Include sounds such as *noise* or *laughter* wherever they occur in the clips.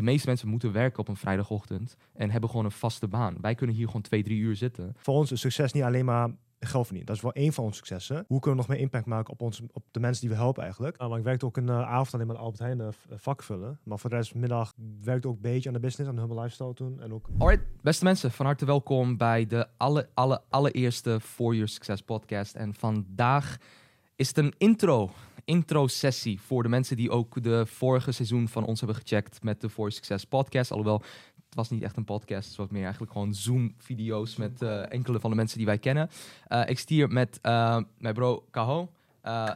de meeste mensen moeten werken op een vrijdagochtend en hebben gewoon een vaste baan. Wij kunnen hier gewoon twee, drie uur zitten. Voor ons is succes niet alleen maar geld verdienen. Dat is wel één van onze successen. Hoe kunnen we nog meer impact maken op, ons, op de mensen die we helpen eigenlijk? Uh, maar ik werkte ook een uh, avond alleen maar Albert Heijn uh, vak vullen. Maar voor de rest middag werkte ook een beetje aan de business, aan de Humble Lifestyle toen. En ook... Alright, beste mensen, van harte welkom bij de alle, alle, allereerste For Your Success podcast. En vandaag is het een intro intro-sessie voor de mensen die ook de vorige seizoen van ons hebben gecheckt met de For Success podcast. Alhoewel, het was niet echt een podcast, het was meer eigenlijk gewoon Zoom-video's met uh, enkele van de mensen die wij kennen. Uh, ik stier met uh, mijn bro Kaho.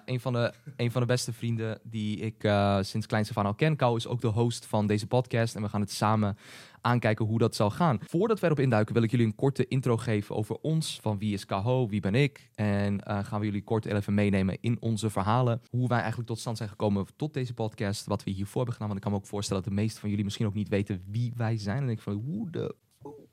Een, van de, een van de beste vrienden die ik sinds kleins af aan al ken. Kaho is ook de host van deze podcast en we gaan het samen aankijken hoe dat zal gaan. Voordat we erop induiken wil ik jullie een korte intro geven over ons. Van wie is Kaho, wie ben ik? En uh, gaan we jullie kort even meenemen in onze verhalen. Hoe wij eigenlijk tot stand zijn gekomen tot deze podcast. Wat we hiervoor hebben gedaan. Want ik kan me ook voorstellen dat de meeste van jullie misschien ook niet weten wie wij zijn. En ik van hoe de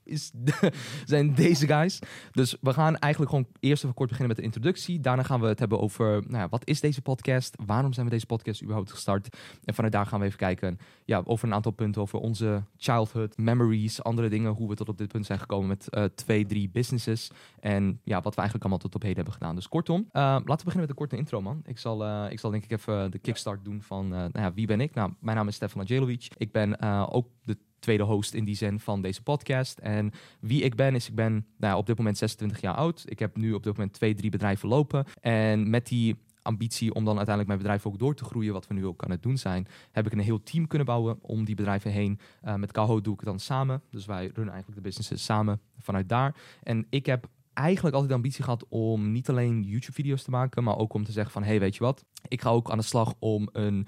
is *laughs* zijn deze guys. Dus we gaan eigenlijk gewoon eerst even kort beginnen met de introductie. Daarna gaan we het hebben over nou ja, wat is deze podcast? Waarom zijn we deze podcast überhaupt gestart? En vanuit daar gaan we even kijken ja, over een aantal punten over onze childhood, memories, andere dingen. Hoe we tot op dit punt zijn gekomen met uh, twee, drie businesses. En ja, wat we eigenlijk allemaal tot op heden hebben gedaan. Dus kortom, uh, laten we beginnen met een korte intro, man. Ik zal, uh, ik zal denk ik even de kickstart doen van nou ja, wie ben ik? Nou, mijn naam is Stefan Angelovic. Ik ben ook de tweede host in die zin van deze podcast. En wie ik ben, is ik ben nou, op dit moment 26 jaar oud. Ik heb nu op dit moment twee, drie bedrijven lopen. En met die ambitie om dan uiteindelijk mijn bedrijf ook door te groeien, wat we nu ook aan het doen zijn, heb ik een heel team kunnen bouwen om die bedrijven heen. Uh, met Kaho doe ik het dan samen. Dus wij runnen eigenlijk de businesses samen vanuit daar. En ik heb eigenlijk altijd de ambitie gehad om niet alleen YouTube-video's te maken, maar ook om te zeggen van, hey, weet je wat, ik ga ook aan de slag om een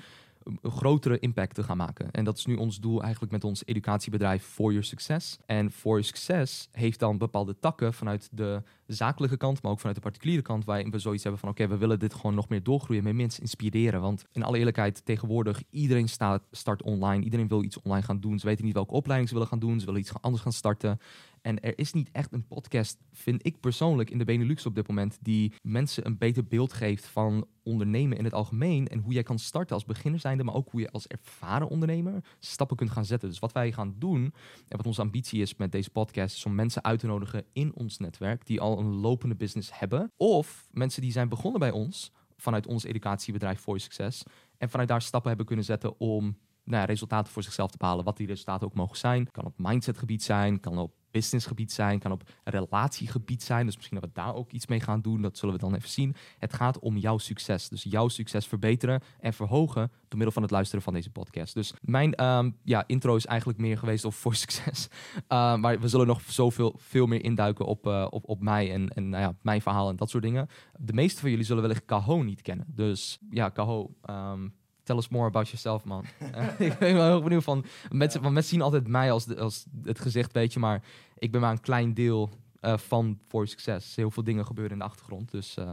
een grotere impact te gaan maken. En dat is nu ons doel eigenlijk met ons educatiebedrijf For Your Success. En For Your Success heeft dan bepaalde takken vanuit de zakelijke kant, maar ook vanuit de particuliere kant, waarin we zoiets hebben van oké, we willen dit gewoon nog meer doorgroeien, meer mensen inspireren. Want in alle eerlijkheid, tegenwoordig, iedereen start online, iedereen wil iets online gaan doen. Ze weten niet welke opleiding ze willen gaan doen, ze willen iets anders gaan starten. En er is niet echt een podcast, vind ik persoonlijk, in de Benelux op dit moment, die mensen een beter beeld geeft van ondernemen in het algemeen. En hoe jij kan starten als beginner zijnde, maar ook hoe je als ervaren ondernemer stappen kunt gaan zetten. Dus wat wij gaan doen, en wat onze ambitie is met deze podcast, is om mensen uit te nodigen in ons netwerk die al een lopende business hebben. Of mensen die zijn begonnen bij ons, vanuit ons educatiebedrijf voor succes. En vanuit daar stappen hebben kunnen zetten om nou, resultaten voor zichzelf te behalen. Wat die resultaten ook mogen zijn. Kan op mindsetgebied zijn, kan op businessgebied zijn, kan op relatiegebied zijn. Dus misschien dat we daar ook iets mee gaan doen. Dat zullen we dan even zien. Het gaat om jouw succes. Dus jouw succes verbeteren en verhogen door middel van het luisteren van deze podcast. Dus mijn um, ja, intro is eigenlijk meer geweest of voor *laughs* succes. Uh, maar we zullen nog zoveel veel meer induiken op, uh, op, op mij en, en nou ja, mijn verhaal en dat soort dingen. De meeste van jullie zullen wellicht Kaho niet kennen. Dus ja, Kaho. Um, Tell us more about yourself, man. *laughs* *laughs* ik ben wel heel benieuwd van... Mensen, want mensen zien altijd mij als, de, als het gezicht, weet je. Maar ik ben maar een klein deel uh, van voor succes. Heel veel dingen gebeuren in de achtergrond. Dus uh,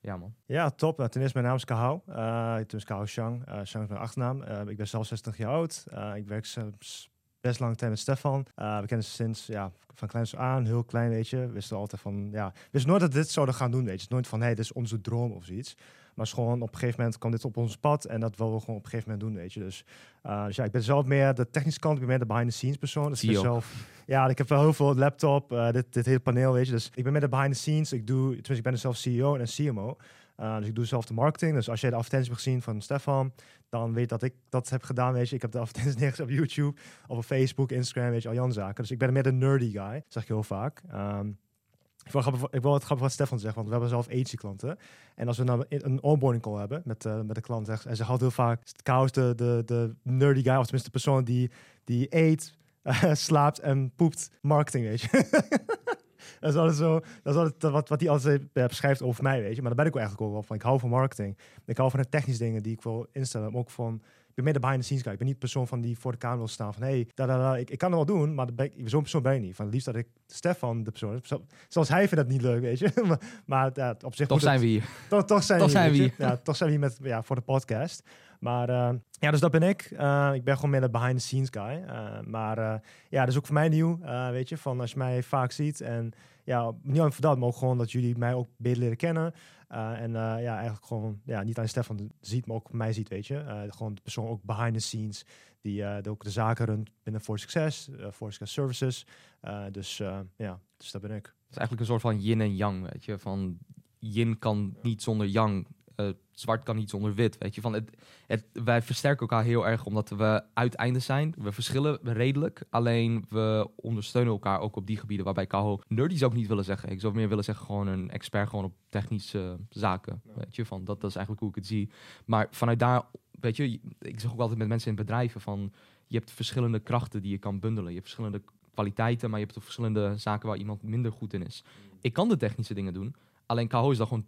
ja, man. Ja, top. Uh, ten eerste, mijn naam is Kahau. Uh, toen is Kahau Shang. Shang is mijn achternaam. ik ben zelf 60 jaar oud. ik werk best lang tijd met Stefan. we kennen ze sinds ja, van kleins aan, heel klein, weet je. We wisten altijd van, ja, we wisten nooit dat dit zouden gaan doen, weet je. Nooit van, hé, hey, dit is onze droom of zoiets. Maar is gewoon op een gegeven moment kwam dit op ons pad en dat willen we gewoon op een gegeven moment doen, weet je. Dus, uh, dus ja, ik ben zelf meer de technische kant, ik ben meer de behind the scenes persoon. Dus ik zelf, ja, ik heb wel heel veel laptop, uh, dit, dit hele paneel, weet je. Dus ik ben meer de behind the scenes. Ik doe, tenminste, ik ben zelf CEO en CMO. Uh, dus ik doe zelf de marketing. Dus als jij de advertenties hebt gezien van Stefan, dan weet dat ik dat heb gedaan. Weet je, ik heb de advertenties *laughs* neergezet op YouTube, of op Facebook, Instagram, weet je, al Jan zaken. Dus ik ben meer de nerdy guy, zeg ik heel vaak. Um, ik wil, ik wil het grappig wat Stefan zegt, want we hebben zelf agency klanten. En als we nou een onboarding call hebben met, uh, met de klant, en ze houdt heel vaak, Chaos de, de, de nerdy guy, of tenminste de persoon die, die eet, *laughs* slaapt en poept marketing, weet je. *laughs* dat is altijd zo, dat is wat, wat hij altijd uh, beschrijft over mij, weet je. Maar daar ben ik eigenlijk ook wel van. Ik hou van marketing. Ik hou van de technische dingen die ik wil instellen, maar ook van ben meer de behind the scenes guy. Ik ben niet de persoon van die voor de camera wil staan van hey, da, da, da, ik, ik kan het wel doen, maar zo'n persoon ben je niet. Van liefst dat ik Stefan de persoon Zoals hij vindt dat niet leuk, weet je. *laughs* maar maar ja, op zich... Toch zijn we hier. *laughs* Toch, toch zijn, toch we hier, zijn we Ja, toch zijn we hier met, ja, voor de podcast. Maar uh, ja, dus dat ben ik. Uh, ik ben gewoon meer de behind the scenes guy. Uh, maar ja, dat is ook voor mij nieuw, weet je. Van als je mij vaak ziet en ja, niet alleen voor dat, maar ook gewoon dat jullie mij ook beter leren kennen. Uh, en uh, ja, eigenlijk gewoon ja, niet alleen Stefan ziet, maar ook mij ziet, weet je. Uh, gewoon de persoon ook behind the scenes, die ook de zaken runt binnen For Success, For Success Services. dus ja, dus dat ben ik. Het is eigenlijk een soort van yin en yang, weet je. Van yin kan niet zonder yang. Zwart kan niet zonder wit. Weet je, van het, het, wij versterken elkaar heel erg omdat we uiteindes zijn. We verschillen redelijk. Alleen we ondersteunen elkaar ook op die gebieden. Waarbij Kaho nerdy zou ik niet willen zeggen. Ik zou meer willen zeggen gewoon een expert gewoon op technische zaken. Weet je, van dat, dat is eigenlijk hoe ik het zie. Maar vanuit daar, weet je, ik zeg ook altijd met mensen in bedrijven van je hebt verschillende krachten die je kan bundelen. Je hebt verschillende kwaliteiten, maar je hebt ook verschillende zaken waar iemand minder goed in is. Mm. Ik kan de technische dingen doen. Alleen Kaho is daar gewoon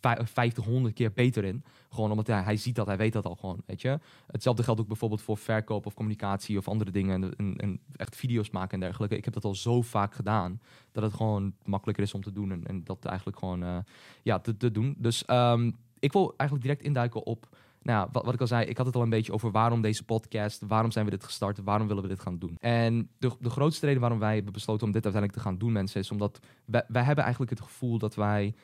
50, 100 keer beter in. Gewoon omdat hij, hij ziet dat, hij weet dat al gewoon, weet je. Hetzelfde geldt ook bijvoorbeeld voor verkoop of communicatie of andere dingen. En, echt video's maken en dergelijke. Ik heb dat al zo vaak gedaan, dat het gewoon makkelijker is om te doen. En, dat eigenlijk gewoon, uh, ja, te, te, doen. Dus um, ik wil eigenlijk direct induiken op... Nou ja, wat, wat, ik al zei, ik had het al een beetje over waarom deze podcast, waarom zijn we dit gestart, waarom willen we dit gaan doen. En de, de grootste reden waarom wij hebben besloten om dit uiteindelijk te gaan doen, mensen, is omdat wij hebben eigenlijk het gevoel dat wij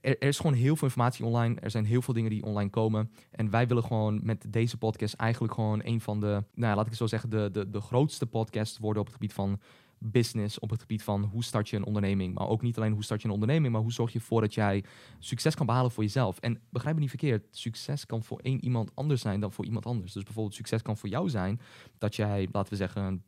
er, is gewoon heel veel informatie online. Er zijn heel veel dingen die online komen. En wij willen gewoon met deze podcast eigenlijk gewoon een van de, nou laat ik het zo zeggen, de, de, de grootste podcasts worden op het gebied van business, op het gebied van hoe start je een onderneming. Maar ook niet alleen hoe start je een onderneming, maar hoe zorg je ervoor dat jij succes kan behalen voor jezelf. En begrijp me niet verkeerd, succes kan voor één iemand anders zijn dan voor iemand anders. Dus bijvoorbeeld succes kan voor jou zijn dat jij, laten we zeggen,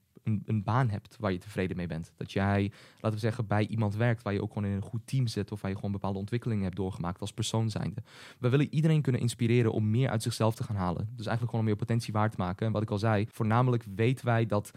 een, baan hebt waar je tevreden mee bent. Dat jij, laten we zeggen, bij iemand werkt waar je ook gewoon in een goed team zit of waar je gewoon bepaalde ontwikkelingen hebt doorgemaakt als persoon zijnde. We willen iedereen kunnen inspireren om meer uit zichzelf te gaan halen. Dus eigenlijk gewoon om meer potentie waar te maken. En wat ik al zei, voornamelijk weten wij dat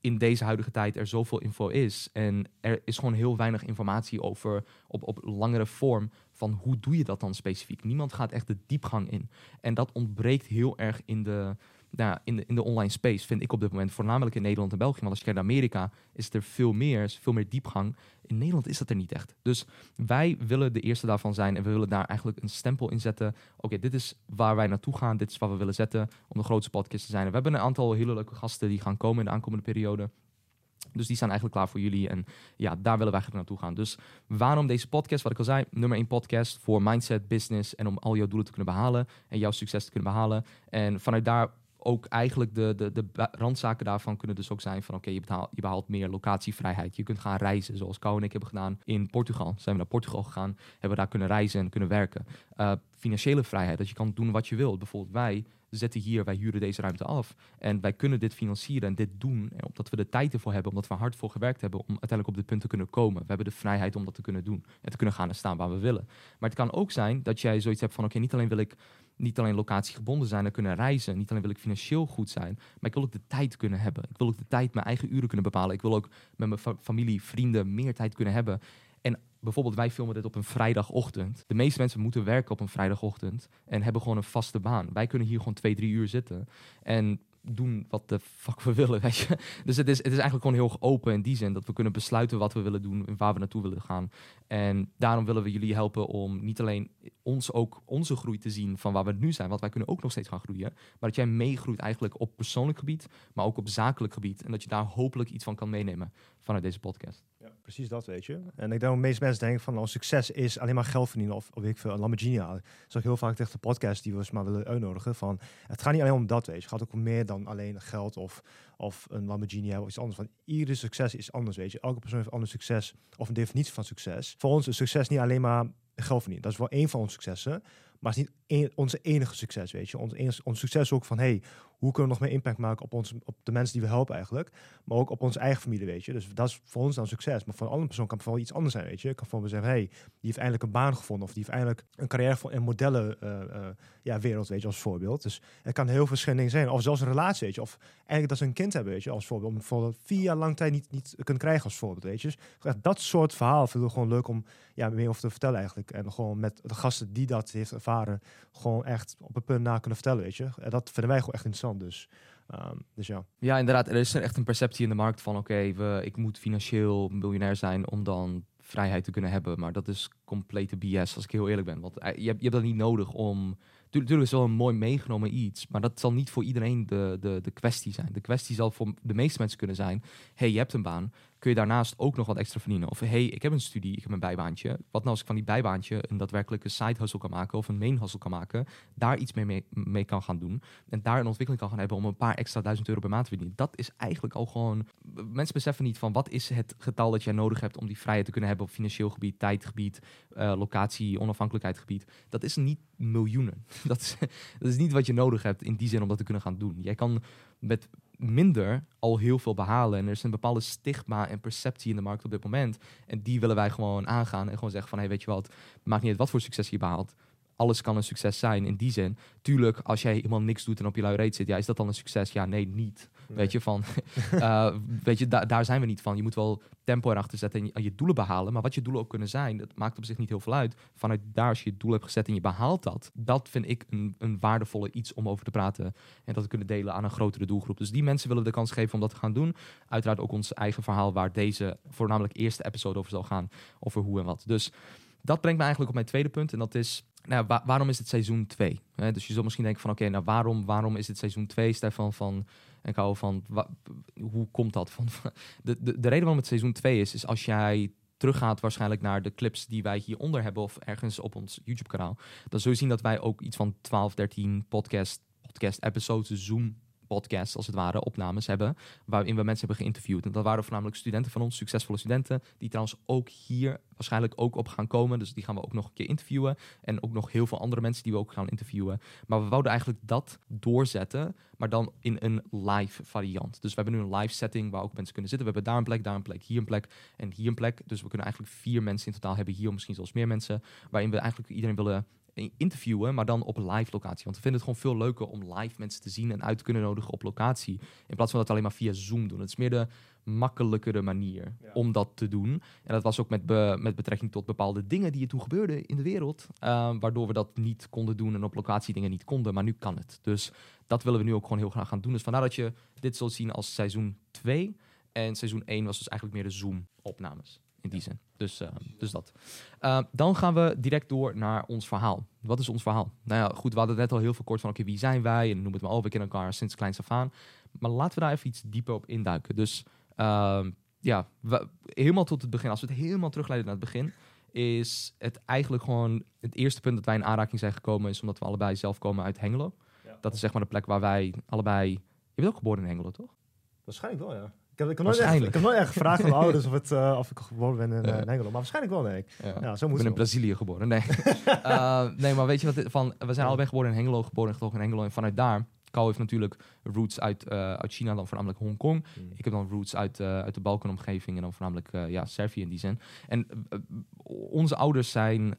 in deze huidige tijd er zoveel info is. En er is gewoon heel weinig informatie over op, op langere vorm van hoe doe je dat dan specifiek. Niemand gaat echt de diepgang in. En dat ontbreekt heel erg in de, nou, in, de, in de online space vind ik op dit moment, voornamelijk in Nederland en België. Want als je kijkt naar Amerika, is er veel meer, is veel meer diepgang. In Nederland is dat er niet echt. Dus wij willen de eerste daarvan zijn en we willen daar eigenlijk een stempel in zetten. Oké, dit is waar wij naartoe gaan, dit is wat we willen zetten om de grootste podcast te zijn. we hebben een aantal hele leuke gasten die gaan komen in de aankomende periode. Dus die staan eigenlijk klaar voor jullie. En ja, daar willen wij eigenlijk naartoe gaan. Dus waarom deze podcast? Wat ik al zei, nummer één podcast voor mindset, business en om al jouw doelen te kunnen behalen en jouw succes te kunnen behalen. En vanuit daar ook eigenlijk de, de, de randzaken daarvan kunnen dus ook zijn van oké, je, je behaalt meer locatievrijheid. Je kunt gaan reizen, zoals Kou en ik hebben gedaan in Portugal. Zijn we naar Portugal gegaan, hebben we daar kunnen reizen en kunnen werken. Uh, financiële vrijheid, dat je kan doen wat je wilt. Bijvoorbeeld wij zetten hier, wij huren deze ruimte af. En wij kunnen dit financieren en dit doen, omdat we de tijd ervoor hebben, omdat we hard voor gewerkt hebben om uiteindelijk op dit punt te kunnen komen. We hebben de vrijheid om dat te kunnen doen en te kunnen gaan en staan waar we willen. Maar het kan ook zijn dat jij zoiets hebt van, oké, niet alleen wil ik niet alleen locatiegebonden zijn en kunnen reizen. Niet alleen wil ik financieel goed zijn, maar ik wil ook de tijd kunnen hebben. Ik wil ook de tijd mijn eigen uren kunnen bepalen. Ik wil ook met mijn familie, vrienden meer tijd kunnen hebben. Bijvoorbeeld, wij filmen dit op een vrijdagochtend. De meeste mensen moeten werken op een vrijdagochtend en hebben gewoon een vaste baan. Wij kunnen hier gewoon twee, drie uur zitten. En doen wat de fuck we willen, weet je. *laughs* Dus het is, het is eigenlijk gewoon heel open in die zin dat we kunnen besluiten wat we willen doen en waar we naartoe willen gaan. En daarom willen we jullie helpen om niet alleen ons ook onze groei te zien van waar we nu zijn, want wij kunnen ook nog steeds gaan groeien, maar dat jij meegroeit eigenlijk op persoonlijk gebied, maar ook op zakelijk gebied en dat je daar hopelijk iets van kan meenemen vanuit deze podcast. Precies dat, weet je. En ik denk dat de meeste mensen denken van, oh, succes is alleen maar geld verdienen of, of ik veel, een Lamborghini halen. Dat ook heel vaak tegen de podcast die we eens maar willen uitnodigen van, het gaat niet alleen om dat, weet je. Het gaat ook om meer dan alleen geld of, of een Lamborghini hebben of iets anders. Van iedere succes is anders, weet je. Elke persoon heeft anders succes of een definitie van succes. Voor ons is succes niet alleen maar geld verdienen. Dat is wel één van onze successen. Maar het is niet onze enige succes, weet je. Ons, ons succes ook van, hey, hoe kunnen we nog meer impact maken op, ons, op de mensen die we helpen eigenlijk. Maar ook op onze eigen familie, weet je. Dus dat is voor ons dan succes. Maar voor een andere persoon kan het vooral iets anders zijn, weet je. Kan voor me zeggen, hey, die heeft eindelijk een baan gevonden. Of die heeft eindelijk een carrière een modellen uh, ja, wereld, weet je, als voorbeeld. Dus het kan heel verschillende zijn. Of zelfs een relatie, weet je. Of eigenlijk dat ze een kind hebben, weet je, als voorbeeld. Om bijvoorbeeld vier jaar lang tijd niet, niet kunnen krijgen als voorbeeld, weet je. Dus dat soort verhaal vind ik gewoon leuk om ja, meer over te vertellen eigenlijk. En gewoon met de gasten die dat heeft ervaren, gewoon echt op een punt na kunnen vertellen, weet je. En dat vinden wij gewoon echt interessant, dus... Um, dus ja. Ja, inderdaad. Er is echt een perceptie in de markt van: oké, okay, ik moet financieel miljonair zijn om dan vrijheid te kunnen hebben. Maar dat is complete BS, als ik heel eerlijk ben. Want eh, je hebt, je hebt dat niet nodig om Natuurlijk is wel een mooi meegenomen iets, maar dat zal niet voor iedereen de, de, de kwestie zijn. De kwestie zal voor de meeste mensen kunnen zijn: hey, je hebt een baan, kun je daarnaast ook nog wat extra verdienen? Of hey, ik heb een studie, ik heb een bijbaantje. Wat nou als ik van die bijbaantje een daadwerkelijke side hustle kan maken of een main hustle kan maken, daar iets mee, mee, kan gaan doen en daar een ontwikkeling kan gaan hebben om een paar extra duizend euro per maand te verdienen. Dat is eigenlijk al gewoon. Mensen beseffen niet van wat is het getal dat jij nodig hebt om die vrijheid te kunnen hebben op financieel gebied, tijdgebied, uh, locatie, onafhankelijkheidsgebied. Dat is niet miljoenen. *laughs* Dat is, dat is niet wat je nodig hebt in die zin om dat te kunnen gaan doen. Jij kan met minder al heel veel behalen. En er is een bepaalde stigma en perceptie in de markt op dit moment. En die willen wij gewoon aangaan en gewoon zeggen van... hey, weet je wat, maakt niet uit wat voor succes je behaalt. Alles kan een succes zijn in die zin. Tuurlijk, als jij helemaal niks doet en op je lui reet zit... ja, is dat dan een succes? Ja, nee, niet. Weet je, van, uh, *laughs* *laughs* weet je daar zijn we niet van. Je moet wel tempo erachter zetten en je, doelen behalen. Maar wat je doelen ook kunnen zijn, dat maakt op zich niet heel veel uit. Vanuit daar, als je je doel hebt gezet en je behaalt dat, dat vind ik een, een waardevolle iets om over te praten. En dat te kunnen delen aan een grotere doelgroep. Dus die mensen willen we de kans geven om dat te gaan doen. Uiteraard ook ons eigen verhaal, waar deze voornamelijk eerste episode over zal gaan. Over hoe en wat. Dus dat brengt me eigenlijk op mijn tweede punt. En dat is nou, waarom is het seizoen 2? Dus je zult misschien denken van oké, nou waarom, waarom is het seizoen 2, Stefan? Van, en ik hou van, hoe komt dat? Van, de, de, de reden waarom het seizoen 2 is, is als jij teruggaat waarschijnlijk naar de clips die wij hieronder hebben of ergens op ons YouTube kanaal, dan zul je zien dat wij ook iets van 12, 13 podcast, podcast episodes, Zoom podcasts, als het ware, opnames hebben. Waarin we mensen hebben geïnterviewd. En dat waren voornamelijk studenten van ons, succesvolle studenten. Die trouwens ook hier waarschijnlijk ook op gaan komen. Dus die gaan we ook nog een keer interviewen. En ook nog heel veel andere mensen die we ook gaan interviewen. Maar we wouden eigenlijk dat doorzetten. Maar dan in een live variant. Dus we hebben nu een live setting waar ook mensen kunnen zitten. We hebben daar een plek, daar een plek, hier een plek en hier een plek. Dus we kunnen eigenlijk vier mensen in totaal hebben. Hier misschien zelfs meer mensen. Waarin we eigenlijk iedereen willen interviewen, maar dan op live locatie. Want we vinden het gewoon veel leuker om live mensen te zien en uit te kunnen nodigen op locatie. In plaats van dat alleen maar via Zoom doen. Het is meer de makkelijkere manier om dat te doen. En dat was ook met, met betrekking tot bepaalde dingen die er toen gebeurden in de wereld. Uh, waardoor we dat niet konden doen en op locatie dingen niet konden. Maar nu kan het. Dus dat willen we nu ook gewoon heel graag gaan doen. Dus vandaar dat je dit zult zien als seizoen 2. En seizoen 1 was dus eigenlijk meer de Zoom-opnames in die zin. Dus, uh, dus dat. Uh, dan gaan we direct door naar ons verhaal. Wat is ons verhaal? Nou ja, goed, we hadden net al heel veel kort van, oké, wie zijn wij? En noem het maar op, we kennen elkaar sinds kleins af aan. Maar laten we daar even iets dieper op induiken. Dus uh, ja, we, helemaal tot het begin, als we het helemaal terugleiden naar het begin, is het eigenlijk gewoon het eerste punt dat wij in aanraking zijn gekomen, is omdat we allebei zelf komen uit Hengelo. Ja. Dat is zeg maar de plek waar wij allebei... Je bent ook geboren in Hengelo, toch? Waarschijnlijk wel, ja. Ik heb, ik, heb nooit echt, ik heb nooit echt gevraagd aan mijn *laughs* ouders of, het, uh, of ik geboren ben in, uh. Maar waarschijnlijk wel, nee. Ja. ja zo moet ik ben in Brazilië geboren, nee. uh, *laughs* nee, maar weet je wat? Van, we zijn allebei geboren in Hengelo, geboren en getogen in Hengelo. En vanuit daar, Kou heeft natuurlijk roots uit, uit China, dan voornamelijk Hongkong. Mm. Ik heb dan roots uit, uit de Balkanomgeving en dan voornamelijk ja, Servië in die zin. En onze ouders zijn,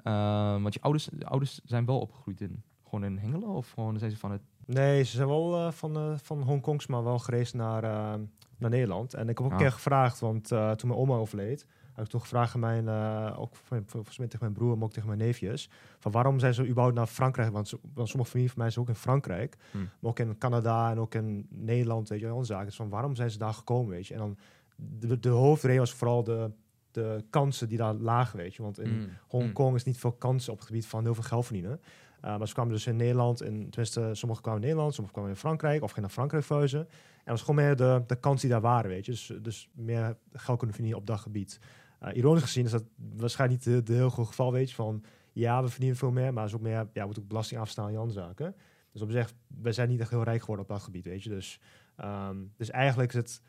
want je ouders, ouders zijn wel opgegroeid in, gewoon in Hengelo? Of gewoon zijn ze van het... Nee, ze zijn wel van, van Hongkongs, maar wel gereisd naar naar Nederland. En ik heb ook een keer gevraagd, want uh, toen mijn oma overleed, heb ik toch gevraagd aan mijn, uh, ook volgens mij tegen mijn broer, maar ook tegen mijn neefjes, van waarom zijn ze überhaupt naar Frankrijk? Want, want sommige familie van mij zijn ook in Frankrijk, hmm. maar ook in Canada en ook in Nederland, weet je, al zaken. Dus van waarom zijn ze daar gekomen, weet je? En dan de, de hoofdreden was vooral de, de kansen die daar lagen, weet je. Want in mm. Hongkong mm. is niet veel kansen op het gebied van heel veel geld verdienen. Uh, maar ze kwamen dus in Nederland, en tenminste, sommigen kwamen in Nederland, sommigen kwamen in Frankrijk of gingen naar Frankrijk verhuizen. En dat was gewoon meer de, de kans die daar waren, weet je. Dus, dus meer geld kunnen verdienen op dat gebied. Uh, ironisch gezien is dat waarschijnlijk niet de, heel goed geval, weet je, van ja, we verdienen veel meer, maar is ook meer, ja, moet ook belasting afstaan en andere zaken. Dus op zich, we zijn niet echt heel rijk geworden op dat gebied, weet je. Dus, um, dus eigenlijk is het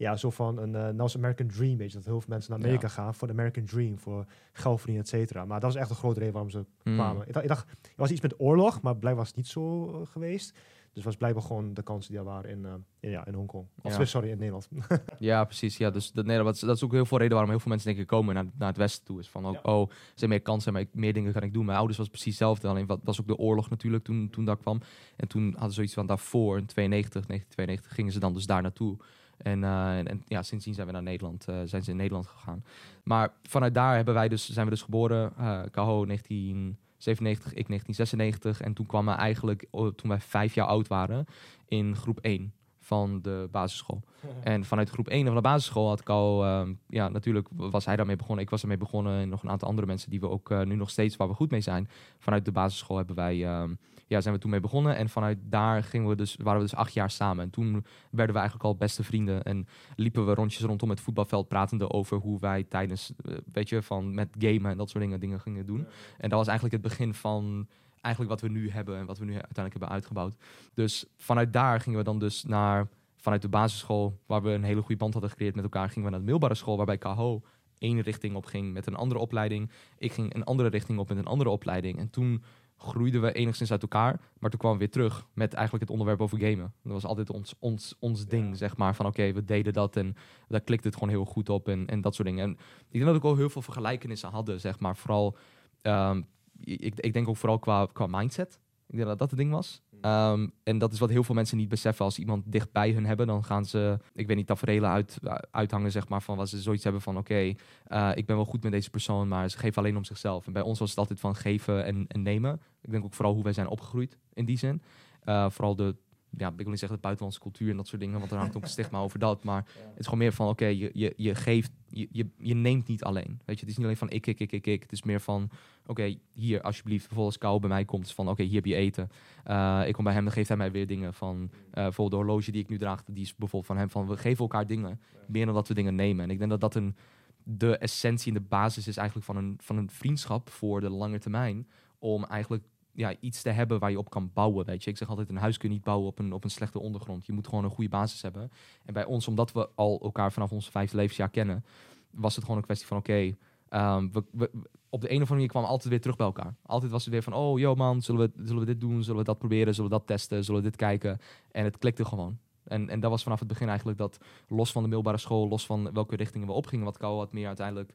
ja, zo van een uh, American Dream, weet je, dat heel veel mensen naar Amerika gaan voor de American Dream, voor geld verdienen, et cetera. Maar dat is echt een grote reden waarom ze mm. kwamen. Ik dacht, ik dacht, er was iets met oorlog, maar blijkbaar was het niet zo uh, geweest. Dus was blijkbaar gewoon de kansen die er waren in, uh, in, ja, in Hongkong. Of ja. sorry, in Nederland. *laughs* ja, precies. Ja, dus dat, nee, dat, is, dat is ook heel veel reden waarom heel veel mensen denk ik komen naar, naar het westen toe. Is van, ook, oh, er zijn meer kansen, maar ik, meer dingen kan ik doen. Mijn ouders was precies hetzelfde. Alleen wat was ook de oorlog natuurlijk toen, toen dat kwam. En toen hadden ze zoiets van daarvoor, in 92, 1992, gingen ze dan dus daar naartoe. En, uh, en, ja, sindsdien zijn we naar Nederland, uh, zijn ze in Nederland gegaan. Maar vanuit daar hebben wij dus, zijn we dus geboren. Uh, Kaho 1997, ik 1996. En toen kwam we eigenlijk, toen wij vijf jaar oud waren, in groep 1 van de basisschool. *laughs* En vanuit groep 1 van de basisschool had ik al, ehm, ja, natuurlijk was hij daarmee begonnen. Ik was ermee begonnen en nog een aantal andere mensen die we ook eh, nu nog steeds waar we goed mee zijn. Vanuit de basisschool hebben wij, ehm, ja, zijn we toen mee begonnen. En vanuit daar gingen we dus, waren we dus acht jaar samen. En toen werden we eigenlijk al beste vrienden. En liepen we rondjes rondom het voetbalveld pratende over hoe wij tijdens, eh, weet je, van met gamen en dat soort dingen, dingen gingen doen. En dat was eigenlijk het begin van eigenlijk wat we nu hebben en wat we nu uiteindelijk hebben uitgebouwd. Dus vanuit daar gingen we dan dus naar, vanuit de basisschool, waar we een hele goede band hadden gecreëerd met elkaar, gingen we naar de middelbare school, waarbij KHO één richting op ging met een andere opleiding. Ik ging een andere richting op met een andere opleiding. En toen groeiden we enigszins uit elkaar. Maar toen kwamen we weer terug met eigenlijk het onderwerp over gamen. Dat was altijd ons, ons, ons ding, zeg maar. Van oké, we deden dat en daar klikte het gewoon heel goed op en, en dat soort dingen. En ik denk dat we ook al heel veel vergelijkenissen hadden, zeg maar. Vooral, ehm, ik, ik denk ook vooral qua, qua mindset. Ik denk dat dat het ding was. Ehm, en dat is wat heel veel mensen niet beseffen. Als iemand dicht bij hun hebben, dan gaan ze, ik weet niet, tafereelen uit, uithangen, zeg maar. Van wat ze zoiets hebben van: oké, eh, ik ben wel goed met deze persoon, maar ze geven alleen om zichzelf. En bij ons was het altijd van geven en, en nemen. Ik denk ook vooral hoe wij zijn opgegroeid in die zin. Uh, vooral de ja, ik wil niet zeggen de buitenlandse cultuur en dat soort dingen, want er hangt ook een stigma *laughs* over dat. Maar het is gewoon meer van, oké, je, je, je geeft, je, je, je neemt niet alleen. Weet je, het is niet alleen van ik, ik, ik, ik, ik. Het is meer van, oké, hier alsjeblieft, bijvoorbeeld als Kou bij mij komt, van oké, hier heb je eten. Uh, ik kom bij hem, dan geeft hij mij weer dingen van, uh, bijvoorbeeld de horloge die ik nu draag, die is bijvoorbeeld van hem, van we geven elkaar dingen, meer dan dat we dingen nemen. En ik denk dat dat een, de essentie en de basis is eigenlijk van een, van een vriendschap voor de lange termijn, om eigenlijk ja, iets te hebben waar je op kan bouwen. Weet je, ik zeg altijd: een huis kun je niet bouwen op een, op een slechte ondergrond. Je moet gewoon een goede basis hebben. En bij ons, omdat we al elkaar vanaf ons vijfde levensjaar kennen, was het gewoon een kwestie van: oké, ehm, we, op de een of andere manier kwamen we altijd weer terug bij elkaar. Altijd was het weer van: oh, yo man, zullen we, zullen we dit doen? Zullen we dat proberen? Zullen we dat testen? Zullen we dit kijken? En het klikte gewoon. En, en dat was vanaf het begin eigenlijk dat, los van de middelbare school, los van welke richtingen we opgingen, wat Kou wat meer uiteindelijk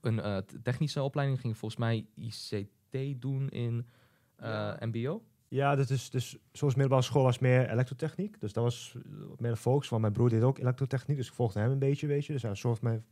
een uh, technische opleiding ging, volgens mij ICT doen in uh, eh, MBO? Ja, dat is dus zoals middelbare school was meer elektrotechniek. Dus dat was meer de focus. Want mijn broer deed ook elektrotechniek, dus ik volgde hem een beetje, weet je. Dus hij soort mijn,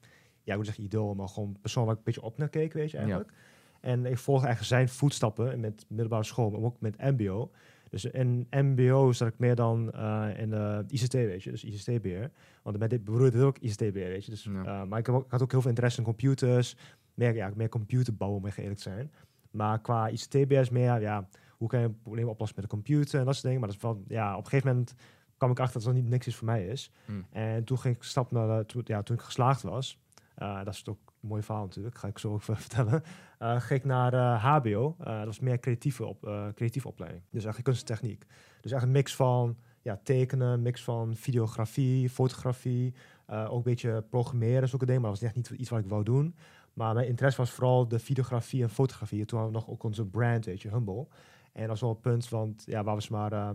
ja, ik moet zeggen idool, maar gewoon persoon waar ik een beetje op naar keek, weet je eigenlijk. En ik volgde eigenlijk zijn voetstappen met middelbare school, maar ook met MBO. Dus in MBO zat ik meer dan uh, in de ICT, weet je, dus ICT-beheer. Want met dit broer deed ook ICT-beheer, weet je. Dus, uh, maar ik, heb ook, ik, had ook heel veel interesse in computers, meer, ja, meer computerbouwen, om eerlijk zijn. Maar qua ICT-BS meer, ja, hoe kan je een probleem oplossen met een computer en dat soort dingen. Maar dat is wel, ja, op een gegeven moment kwam ik achter dat het niet niks is voor mij is. Hmm. En toen ging ik stap naar, toen, ja, toen ik geslaagd was, uh, dat is ook een mooi verhaal natuurlijk, ga ik zo *laughs* vertellen. Uh, ging ik naar uh, HBO, dat was meer creatieve, op, creatieve opleiding. Dus eigenlijk kunst en techniek. Dus eigenlijk een mix van ja, tekenen, mix van videografie, fotografie, ook een beetje programmeren, zulke dingen. Maar dat was echt niet iets wat ik wou doen. Maar mijn interesse was vooral de videografie en fotografie. Toen hadden we nog ook onze brand, weet je, Humble. En dat was wel een punt, want ja, waar we maar... Uh,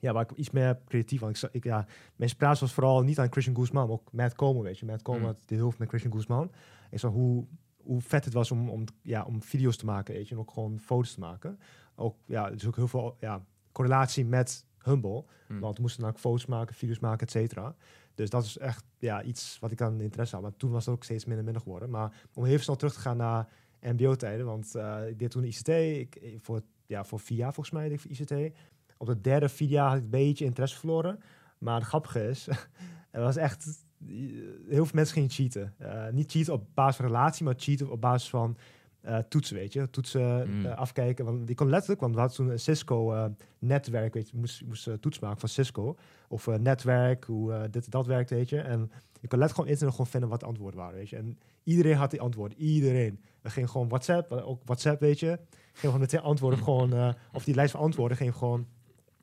ja, waar ik iets meer creatief was. Ik, ik, ja, mijn inspiratie was vooral niet aan Christian Guzman, maar ook Matt Coleman, weet je. Matt Coleman, mm. de hulp met Christian Guzman. Ik zag hoe, hoe vet het was om, om, ja, om video's te maken, weet je. En ook gewoon foto's te maken. Ook, ja, dus ook heel veel ja, correlatie met Humble. Mm. Want we moesten dan ook foto's maken, video's maken, et cetera. Dus dat is echt ja, iets wat ik aan interesse had. Maar toen was het ook steeds minder minder geworden. Maar om even snel terug te gaan naar MBO-tijden. Want uh, ik deed toen ICT. Ik, voor, ja, voor vier jaar volgens mij deed ik ICT. Op de derde vier jaar had ik een beetje interesse verloren. Maar het grappige is, *laughs* er was echt... Heel veel mensen gingen cheaten. Niet cheaten op basis van relatie, maar cheaten op basis van uh, toetsen, weet je. Toetsen mm. uh, afkijken. Want die kon letterlijk, want we hadden toen een Cisco-netwerk, weet je. moest, moest toets maken van Cisco. Of netwerk, hoe dit dat werkt, weet je. En je kon letterlijk gewoon internet gewoon vinden wat de antwoorden waren, weet je. En iedereen had die antwoorden, iedereen. We gingen gewoon WhatsApp, ook WhatsApp, weet je. Gingen gewoon meteen antwoorden, *laughs* gewoon, of die lijst van antwoorden ging gewoon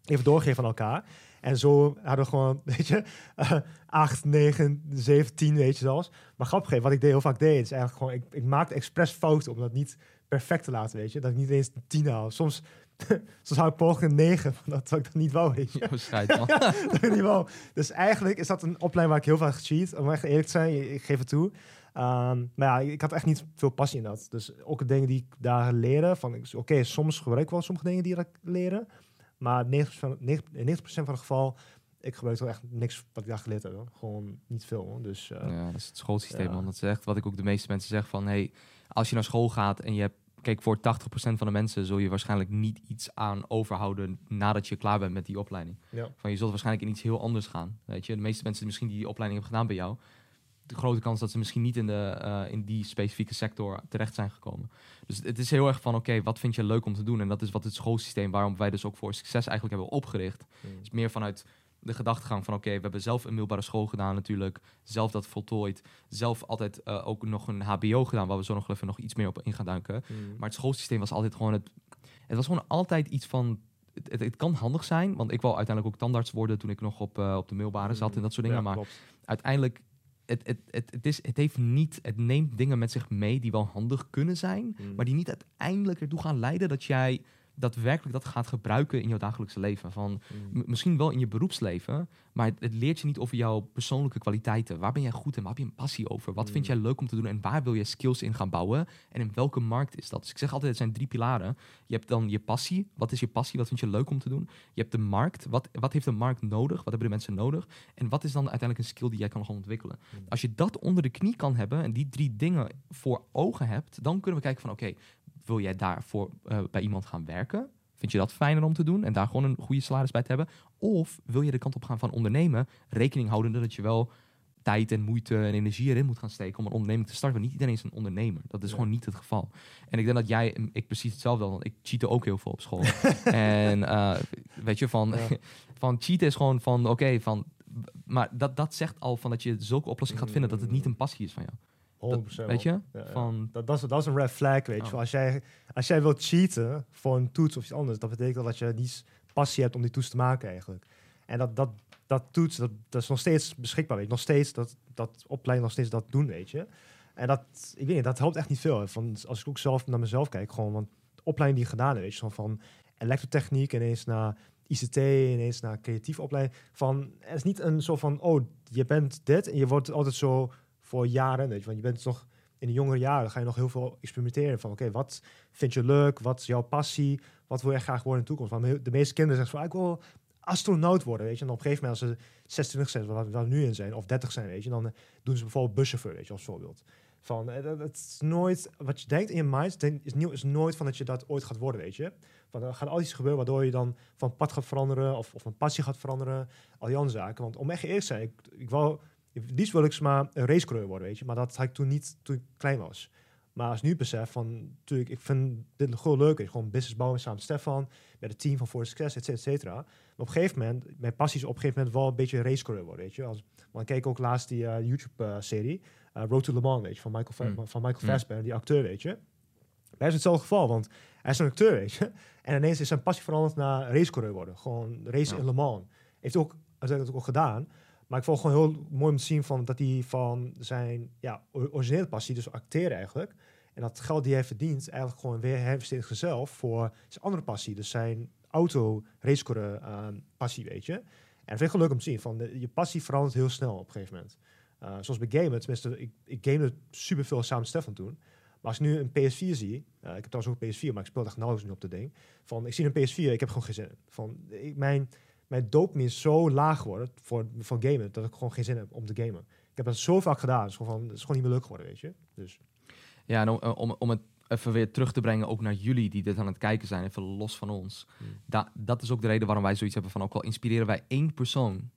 even doorgeven aan elkaar. En zo hadden we gewoon, *laughs* weet je, uh, 8, 9, 7, 10, weet je zelfs. Maar grappig, wat ik deed, heel vaak deed, is eigenlijk gewoon, ik, ik maakte expres fouten om dat niet perfect te laten, weet je. Dat ik niet eens 10 haal. Soms, *laughs* soms hou ik poging 9, dat ik dat niet wou, weet je. *laughs* Oh, man. dat niet wou. Dus eigenlijk is dat een opleiding waar ik heel vaak gecheat, om echt eerlijk te zijn, ik geef het toe. Um, maar ja, ik had echt niet veel passie in dat. Dus ook de dingen die ik daar leren, van oké, okay, soms gebruik ik wel sommige dingen die ik leren. Maar 90%, 90 van het geval, ik gebruik er echt niks wat ik daar geleerd heb. Gewoon niet veel. Dus, uh, ja, dat is het schoolsysteem. Ja. Want dat is echt wat ik ook de meeste mensen zeg van... Hey, als je naar school gaat en je hebt kijk, voor 80% van de mensen zul je waarschijnlijk niet iets aan overhouden nadat je klaar bent met die opleiding. Ja. Van je zult waarschijnlijk in iets heel anders gaan. Weet je, de meeste mensen die misschien die opleiding hebben gedaan bij jou, de grote kans dat ze misschien niet in, de, eh, in die specifieke sector terecht zijn gekomen. Dus het is heel erg van, oké, wat vind je leuk om te doen? En dat is wat het schoolsysteem, waarom wij dus ook voor succes eigenlijk hebben opgericht, Mm. is meer vanuit de gedachtegang van, oké, we hebben zelf een middelbare school gedaan natuurlijk, zelf dat voltooid, zelf altijd eh, ook nog een HBO gedaan, waar we zo nog even nog iets meer op in gaan duiken. Mm. Maar het schoolsysteem was altijd gewoon het. Het was gewoon altijd iets van. Het, het, het kan handig zijn, want ik wou uiteindelijk ook tandarts worden toen ik nog op, eh, op de middelbare zat en dat soort dingen. Mm. Ja, maar uiteindelijk, het, het, het, het, is, het heeft niet. Het neemt dingen met zich mee die wel handig kunnen zijn, Mm. maar die niet uiteindelijk ertoe gaan leiden dat jij daadwerkelijk dat gaat gebruiken in jouw dagelijkse leven. Van, Mm. Misschien wel in je beroepsleven, maar het, het leert je niet over jouw persoonlijke kwaliteiten. Waar ben jij goed in? Waar heb je een passie over? Wat vind Mm. jij leuk om te doen? En waar wil je skills in gaan bouwen? En in welke markt is dat? Dus ik zeg altijd, het zijn drie pilaren. Je hebt dan je passie. Wat is je passie? Wat vind je leuk om te doen? Je hebt de markt. Wat, wat heeft de markt nodig? Wat hebben de mensen nodig? En wat is dan uiteindelijk een skill die jij kan gaan ontwikkelen? Mm. Als je dat onder de knie kan hebben en die drie dingen voor ogen hebt, dan kunnen we kijken van oké, wil jij daarvoor eh, bij iemand gaan werken? Vind je dat fijner om te doen en daar gewoon een goede salaris bij te hebben? Of wil je de kant op gaan van ondernemen, rekening houdende dat je wel tijd en moeite en energie erin moet gaan steken om een onderneming te starten? Want niet iedereen is een ondernemer. Dat is Ja. gewoon niet het geval. En ik denk dat jij, ik precies hetzelfde, want ik cheatte ook heel veel op school. *laughs* en eh, weet je, van, Ja. *laughs* van cheaten is gewoon van oké, van. Maar dat, dat zegt al van dat je zulke oplossing gaat vinden dat het niet een passie is van jou. 100% Weet je? Ja. Van, Dat, dat, is, dat is een red flag, weet je. Oh. Als, jij, als jij wilt cheaten voor een toets of iets anders, dat betekent dat je niet passie hebt om die toets te maken eigenlijk. En dat, dat, dat toets, dat, dat is nog steeds beschikbaar, weet je. Nog steeds, dat, dat opleiding nog steeds dat doen, weet je. En dat, ik weet niet, dat helpt echt niet veel. hè. Van, als ik ook zelf naar mezelf kijk, gewoon, want de opleiding die ik gedaan heb, weet je, van, van elektrotechniek ineens naar ICT, ineens naar creatieve opleiding. Van, het is niet een soort van, oh, je bent dit en je wordt altijd zo voor jaren, weet je. Want je bent toch in de jongere jaren ga je nog heel veel experimenteren van, oké, wat vind je leuk? Wat is jouw passie? Wat wil je graag worden in de toekomst? Want de meeste kinderen zeggen van, ah, ik wil astronaut worden, weet je. En op een gegeven moment als ze 26 zijn, waar we nu in zijn, of 30 zijn, weet je, dan eh, doen ze bijvoorbeeld buschauffeur, weet je, als voorbeeld. Van, eh, dat- is nooit, wat je denkt in je mind, is, nieuw, is nooit van dat je dat ooit gaat worden, weet je. Van, er gaat altijd iets gebeuren waardoor je dan van pad gaat veranderen, of, of een passie gaat veranderen, al die andere zaken. Want om echt eerlijk te zijn, ik, ik wou, liefst wil ik maar een racecoureur worden, weet je. Maar dat had ik toen niet, toen ik klein was. Maar als ik nu besef van, natuurlijk, ik vind dit gewoon leuk. Gewoon business bouwen samen met Stefan, met het team van For Success, et cetera, et cetera. Maar op een gegeven moment, mijn passie is op een gegeven moment wel een beetje een racecoureur worden, weet je. Als, want ik keek ook laatst die eh, YouTube-serie, eh, Road to Le Mans, weet je, van Michael, Mm. van Michael Mm. Fassbender, die acteur, weet je. Hij is hetzelfde geval, want hij is een acteur, weet je. *laughs* En ineens is zijn passie veranderd naar racecoureur worden. Gewoon race Ja. in Le Mans. Heeft ook, het ook al gedaan. Maar ik vond het gewoon heel mooi om te zien van, dat hij van zijn ja, originele passie, dus acteren eigenlijk, en dat geld die hij verdient, eigenlijk gewoon weer in zichzelf voor zijn andere passie. Dus zijn auto racecoureur eh, passie, weet je. En dat vind ik gewoon leuk om te zien. Van je passie verandert heel snel op een gegeven moment. Eh, zoals bij gamen, tenminste, ik, ik gamede super veel samen met Stefan toen. Maar als ik nu een PS4 zie, eh, ik heb trouwens ook een PS4, maar ik speel echt nauwelijks nu op de ding. Van, ik zie een PS4, ik heb gewoon geen zin in. Van, ik, mijn, mijn dopamine is zo laag geworden voor, voor gamen, dat ik gewoon geen zin heb om te gamen. Ik heb dat zo vaak gedaan, het is gewoon, van, het is gewoon niet meer leuk geworden, weet je. Dus, Ja, en om, om, om het even weer terug te brengen, ook naar jullie die dit aan het kijken zijn, even los van ons. Hmm. Da, dat is ook de reden waarom wij zoiets hebben van, ook al inspireren wij één persoon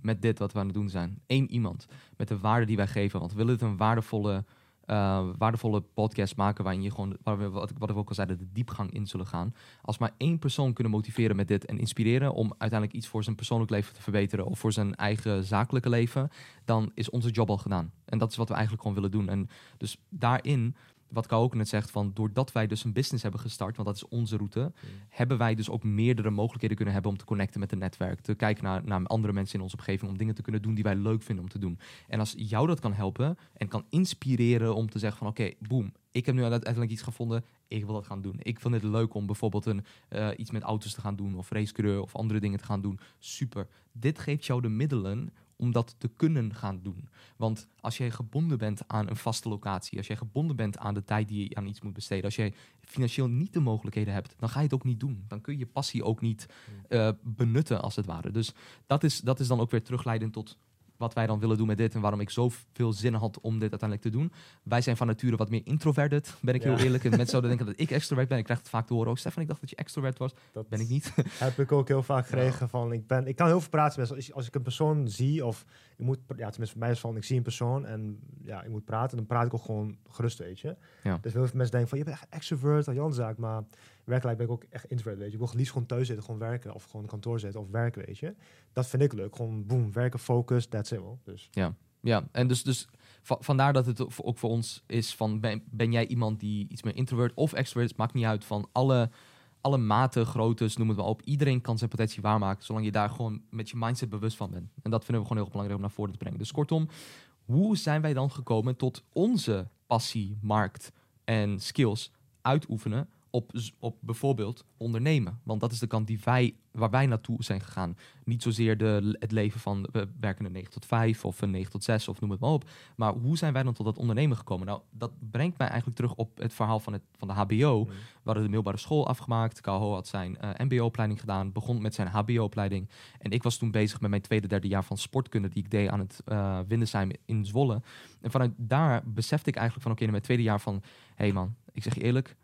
met dit wat we aan het doen zijn. Eén iemand, met de waarde die wij geven. Want we willen het een waardevolle, eh, waardevolle podcast maken waarin je gewoon, waar we, wat, wat ik ook al zei, de diepgang in zullen gaan. Als maar één persoon kunnen motiveren met dit en inspireren om uiteindelijk iets voor zijn persoonlijk leven te verbeteren of voor zijn eigen zakelijke leven, dan is onze job al gedaan. En dat is wat we eigenlijk gewoon willen doen. En dus daarin, wat Kou ook net zegt, van doordat wij dus een business hebben gestart, want dat is onze route, hebben wij dus ook meerdere mogelijkheden kunnen hebben om te connecten met het netwerk. Te kijken naar, naar andere mensen in onze omgeving, om dingen te kunnen doen die wij leuk vinden om te doen. En als jou dat kan helpen en kan inspireren om te zeggen van oké, boem, ik heb nu uiteindelijk iets gevonden, ik wil dat gaan doen. Ik vind het leuk om bijvoorbeeld een, eh, iets met auto's te gaan doen of racecoureur of andere dingen te gaan doen. Super. Dit geeft jou de middelen om dat te kunnen gaan doen. Want als jij gebonden bent aan een vaste locatie, als jij gebonden bent aan de tijd die je aan iets moet besteden, als jij financieel niet de mogelijkheden hebt, dan ga je het ook niet doen. Dan kun je je passie ook niet eh, benutten, als het ware. Dus dat is, dat is dan ook weer terugleidend tot wat wij dan willen doen met dit en waarom ik zoveel zin had om dit uiteindelijk te doen. Wij zijn van nature wat meer introverted, ben ik Ja. heel eerlijk. En *laughs* mensen zouden denken dat ik extrovert ben. Ik krijg het vaak te horen. Oh, Stefan, ik dacht dat je extrovert was. Dat Ben ik niet. *laughs* heb ik ook heel vaak gekregen van, ik, ben, ik kan heel veel praten als, als ik een persoon zie of ik moet, ja, tenminste voor mij is van, ik zie een persoon en ja, ik moet praten, dan praat ik ook gewoon gerust, weet je. Ja. Dus heel veel mensen denken van, je bent echt extrovert, al Jan zaak, maar werkelijk ben ik ook echt introvert, weet je. Ik wil liefst gewoon thuis zitten, gewoon werken of gewoon kantoor zitten of werken, weet je. Dat vind ik leuk, gewoon boem, werken, focus, that's it wel. Dus Ja, en dus, dus va- vandaar dat het ook ook voor ons is van... Ben, ben jij iemand die iets meer introvert of extrovert is? Maakt niet uit van alle, alle maten, groottes, noem het maar op. Iedereen kan zijn potentie waarmaken, zolang je daar gewoon met je mindset bewust van bent. En dat vinden we gewoon heel belangrijk om naar voren te brengen. Dus kortom, hoe zijn wij dan gekomen tot onze passie, markt en skills uitoefenen op, op bijvoorbeeld ondernemen? Want dat is de kant die wij, waar wij naartoe zijn gegaan. Niet zozeer de, het leven van we werken een 9 tot 5 of een 9 tot 6 of noem het maar op. Maar hoe zijn wij dan tot dat ondernemen gekomen? Nou, dat brengt mij eigenlijk terug op het verhaal van, het, van de HBO. mm, We hadden de middelbare school afgemaakt. Kaho had zijn eh, MBO-opleiding gedaan, begon met zijn HBO-opleiding. En ik was toen bezig met mijn tweede, derde jaar van sportkunde, die ik deed aan het eh Windesheim in Zwolle. En vanuit daar besefte ik eigenlijk van, oké, in mijn tweede jaar van, hé hey man, ik zeg je eerlijk,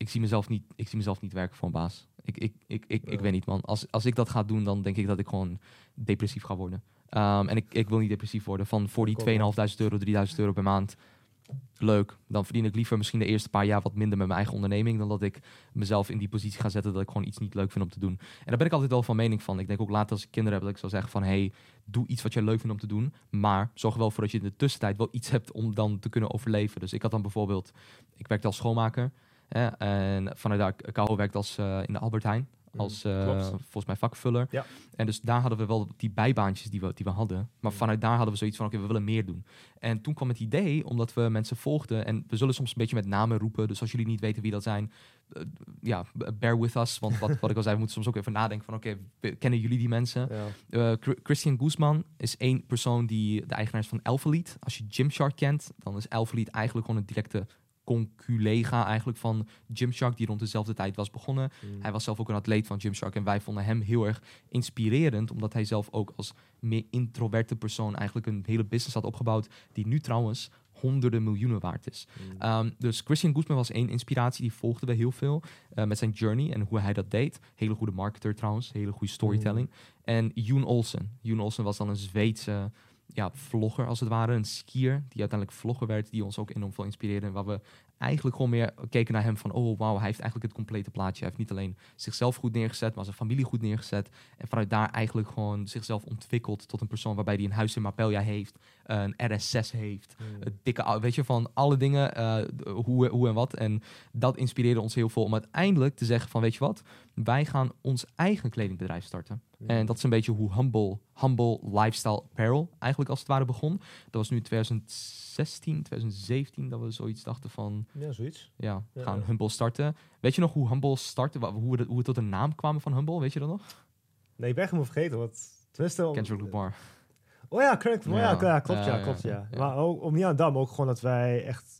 ik zie mezelf niet, ik zie mezelf niet werken voor een baas. Ik, ik, ik, ik, ik Ja. weet niet, man. Als, als ik dat ga doen, dan denk ik dat ik gewoon depressief ga worden. Ehm, en ik, ik wil niet depressief worden. Van voor die Ik ook wel. 2.500 euro, 3.000 euro per maand. Leuk. Dan verdien ik liever misschien de eerste paar jaar wat minder met mijn eigen onderneming. Dan dat ik mezelf in die positie ga zetten dat ik gewoon iets niet leuk vind om te doen. En daar ben ik altijd wel van mening van. Ik denk ook later als ik kinderen heb dat ik zou zeggen van... hey, doe iets wat je leuk vindt om te doen. Maar zorg er wel voor dat je in de tussentijd wel iets hebt om dan te kunnen overleven. Dus ik had dan bijvoorbeeld... Ik werkte als schoonmaker. Hè, en vanuit daar, Kaho werkt als, eh, in de Albert Heijn. Als eh, volgens mij vakvuller. Ja. En dus daar hadden we wel die bijbaantjes die we, die we hadden. Maar Mm. vanuit daar hadden we zoiets van, oké, we willen meer doen. En toen kwam het idee, omdat we mensen volgden... en we zullen soms een beetje met namen roepen. Dus als jullie niet weten wie dat zijn... eh, ja, bear with us. Want wat, wat ik al zei, we moeten soms ook even nadenken van... oké, kennen jullie die mensen? ja. Chr- Christian Guzman is één persoon die de eigenaar is van Elfelied. Als je Gymshark kent, dan is Elfelied eigenlijk gewoon een directe conculega eigenlijk van Gymshark... die rond dezelfde tijd was begonnen. Mm. Hij was zelf ook een atleet van Gymshark en wij vonden hem heel erg inspirerend, omdat hij zelf ook als meer introverte persoon eigenlijk een hele business had opgebouwd, die nu trouwens honderden miljoenen waard is. Mm. Ehm, dus Christian Guzman was één inspiratie, die volgden we heel veel eh, met zijn journey en hoe hij dat deed. Hele goede marketer trouwens, hele goede storytelling. En Yoon Olsen. Yoon Olsen was dan een Zweedse ja, vlogger als het ware, een skier die uiteindelijk vlogger werd, die ons ook enorm veel inspireerde en waar we eigenlijk gewoon meer keken naar hem van, oh wauw, hij heeft eigenlijk het complete plaatje. Hij heeft niet alleen zichzelf goed neergezet, maar zijn familie goed neergezet. En vanuit daar eigenlijk gewoon zichzelf ontwikkeld tot een persoon waarbij hij een huis in Marbella heeft, een RS6 heeft, Mm. het dikke, weet je, van alle dingen, eh, hoe, hoe en wat. En dat inspireerde ons heel veel om uiteindelijk te zeggen van, weet je wat, wij gaan ons eigen kledingbedrijf starten. En dat is een beetje hoe Humble, Humble Lifestyle Apparel eigenlijk als het ware begon. Dat was nu 2016, 2017 dat we zoiets dachten van, Ja, zoiets. ja, we gaan ja. Humble starten. Weet je nog hoe Humble startte, hoe we, hoe we tot de naam kwamen van Humble, weet je dat nog? Nee, ik ben helemaal vergeten. Wat, tenminste, om- Kendrick Lamar. Oh ja, correct. Oh, ja, klopt, ja, klopt, ja. Maar ook, om niet aan dam, ook gewoon dat wij echt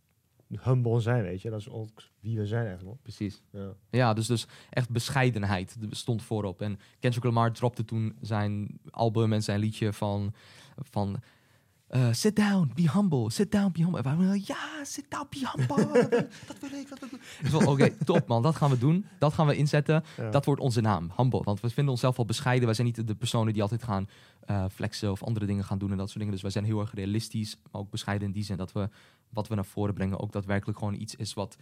humble zijn, weet je. Dat is ook wie we zijn eigenlijk. Precies. Ja. Ja, dus, dus echt bescheidenheid stond voorop. En Kendrick Lamar dropte toen zijn album en zijn liedje van... van eh, sit down, be humble, sit down, be humble. En ja, sit down, be humble. dat, *laughs* wil- dat wil ik, dat wil ik. Dus Oké, top man, dat gaan we doen. Dat gaan we inzetten. Ja. Dat wordt onze naam, humble. Want we vinden onszelf wel bescheiden. Wij zijn niet de personen die altijd gaan eh, flexen of andere dingen gaan doen en dat soort dingen. Dus wij zijn heel erg realistisch, maar ook bescheiden in die zin dat we wat we naar voren brengen ook daadwerkelijk gewoon iets is wat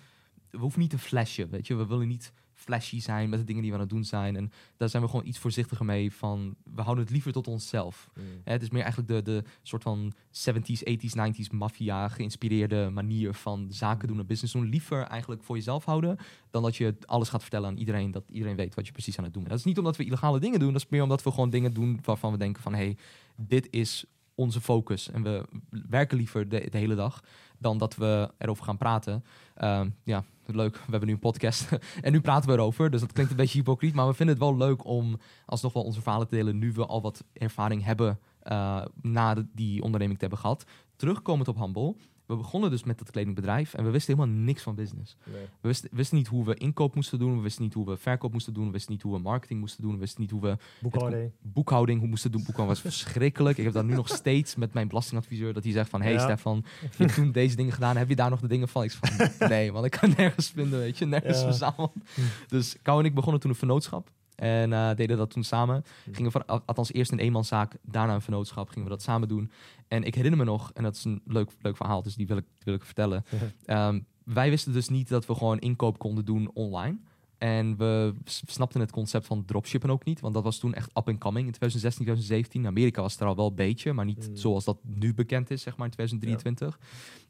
we hoeven niet te flashen, weet je. We willen niet flashy zijn met de dingen die we aan het doen zijn. En daar zijn we gewoon iets voorzichtiger mee van... we houden het liever tot onszelf. Mm. Hè, het is meer eigenlijk de, de soort van 70s, 80s, 90s maffia geïnspireerde manier van zaken doen en business doen. Liever eigenlijk voor jezelf houden dan dat je alles gaat vertellen aan iedereen. Dat iedereen weet wat je precies aan het doen bent. Dat is niet omdat we illegale dingen doen. Dat is meer omdat we gewoon dingen doen waarvan we denken van... hé, hey, dit is onze focus. En we werken liever de, de hele dag dan dat we erover gaan praten. Ehm, ja, leuk. We hebben nu een podcast *laughs* en nu praten we erover. Dus dat klinkt een beetje hypocriet. Maar we vinden het wel leuk om alsnog wel onze verhalen te delen... nu we al wat ervaring hebben uh, na die onderneming te hebben gehad. Terugkomend op Humble. We begonnen dus met dat kledingbedrijf en we wisten helemaal niks van business. Nee. We wisten, wisten niet hoe we inkoop moesten doen, we wisten niet hoe we verkoop moesten doen, we wisten niet hoe we marketing moesten doen, we wisten niet hoe we Boekhouding. boekhouding hoe moesten doen. Boekhouding was verschrikkelijk. Ik heb dat nu nog steeds met mijn belastingadviseur, dat hij zegt van, hey Ja. Stefan, je hebt toen deze dingen gedaan, heb je daar nog de dingen van? Ik van, *laughs* nee man, ik kan nergens vinden, weet je, nergens Ja. Hm. Dus Kou en ik begonnen toen een vennootschap. En eh, deden dat toen samen. Hm. Gingen van, al- althans eerst een eenmanszaak, daarna een vennootschap. Gingen we dat samen doen. En ik herinner me nog, en dat is een leuk, leuk verhaal, dus die wil ik, wil ik vertellen. *laughs* Ehm, wij wisten dus niet dat we gewoon inkoop konden doen online. En we snapten het concept van dropshippen ook niet, want dat was toen echt up and coming in 2016, 2017. In Amerika was het er al wel een beetje, maar niet Mm. zoals dat nu bekend is, zeg maar in 2023.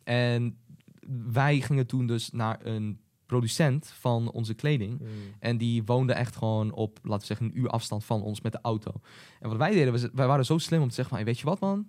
En wij gingen toen dus naar een producent van onze kleding. Mm. En die woonde echt gewoon op, laten we zeggen, een uur afstand van ons met de auto. En wat wij deden, was, wij waren zo slim om te zeggen van, hey, weet je wat man?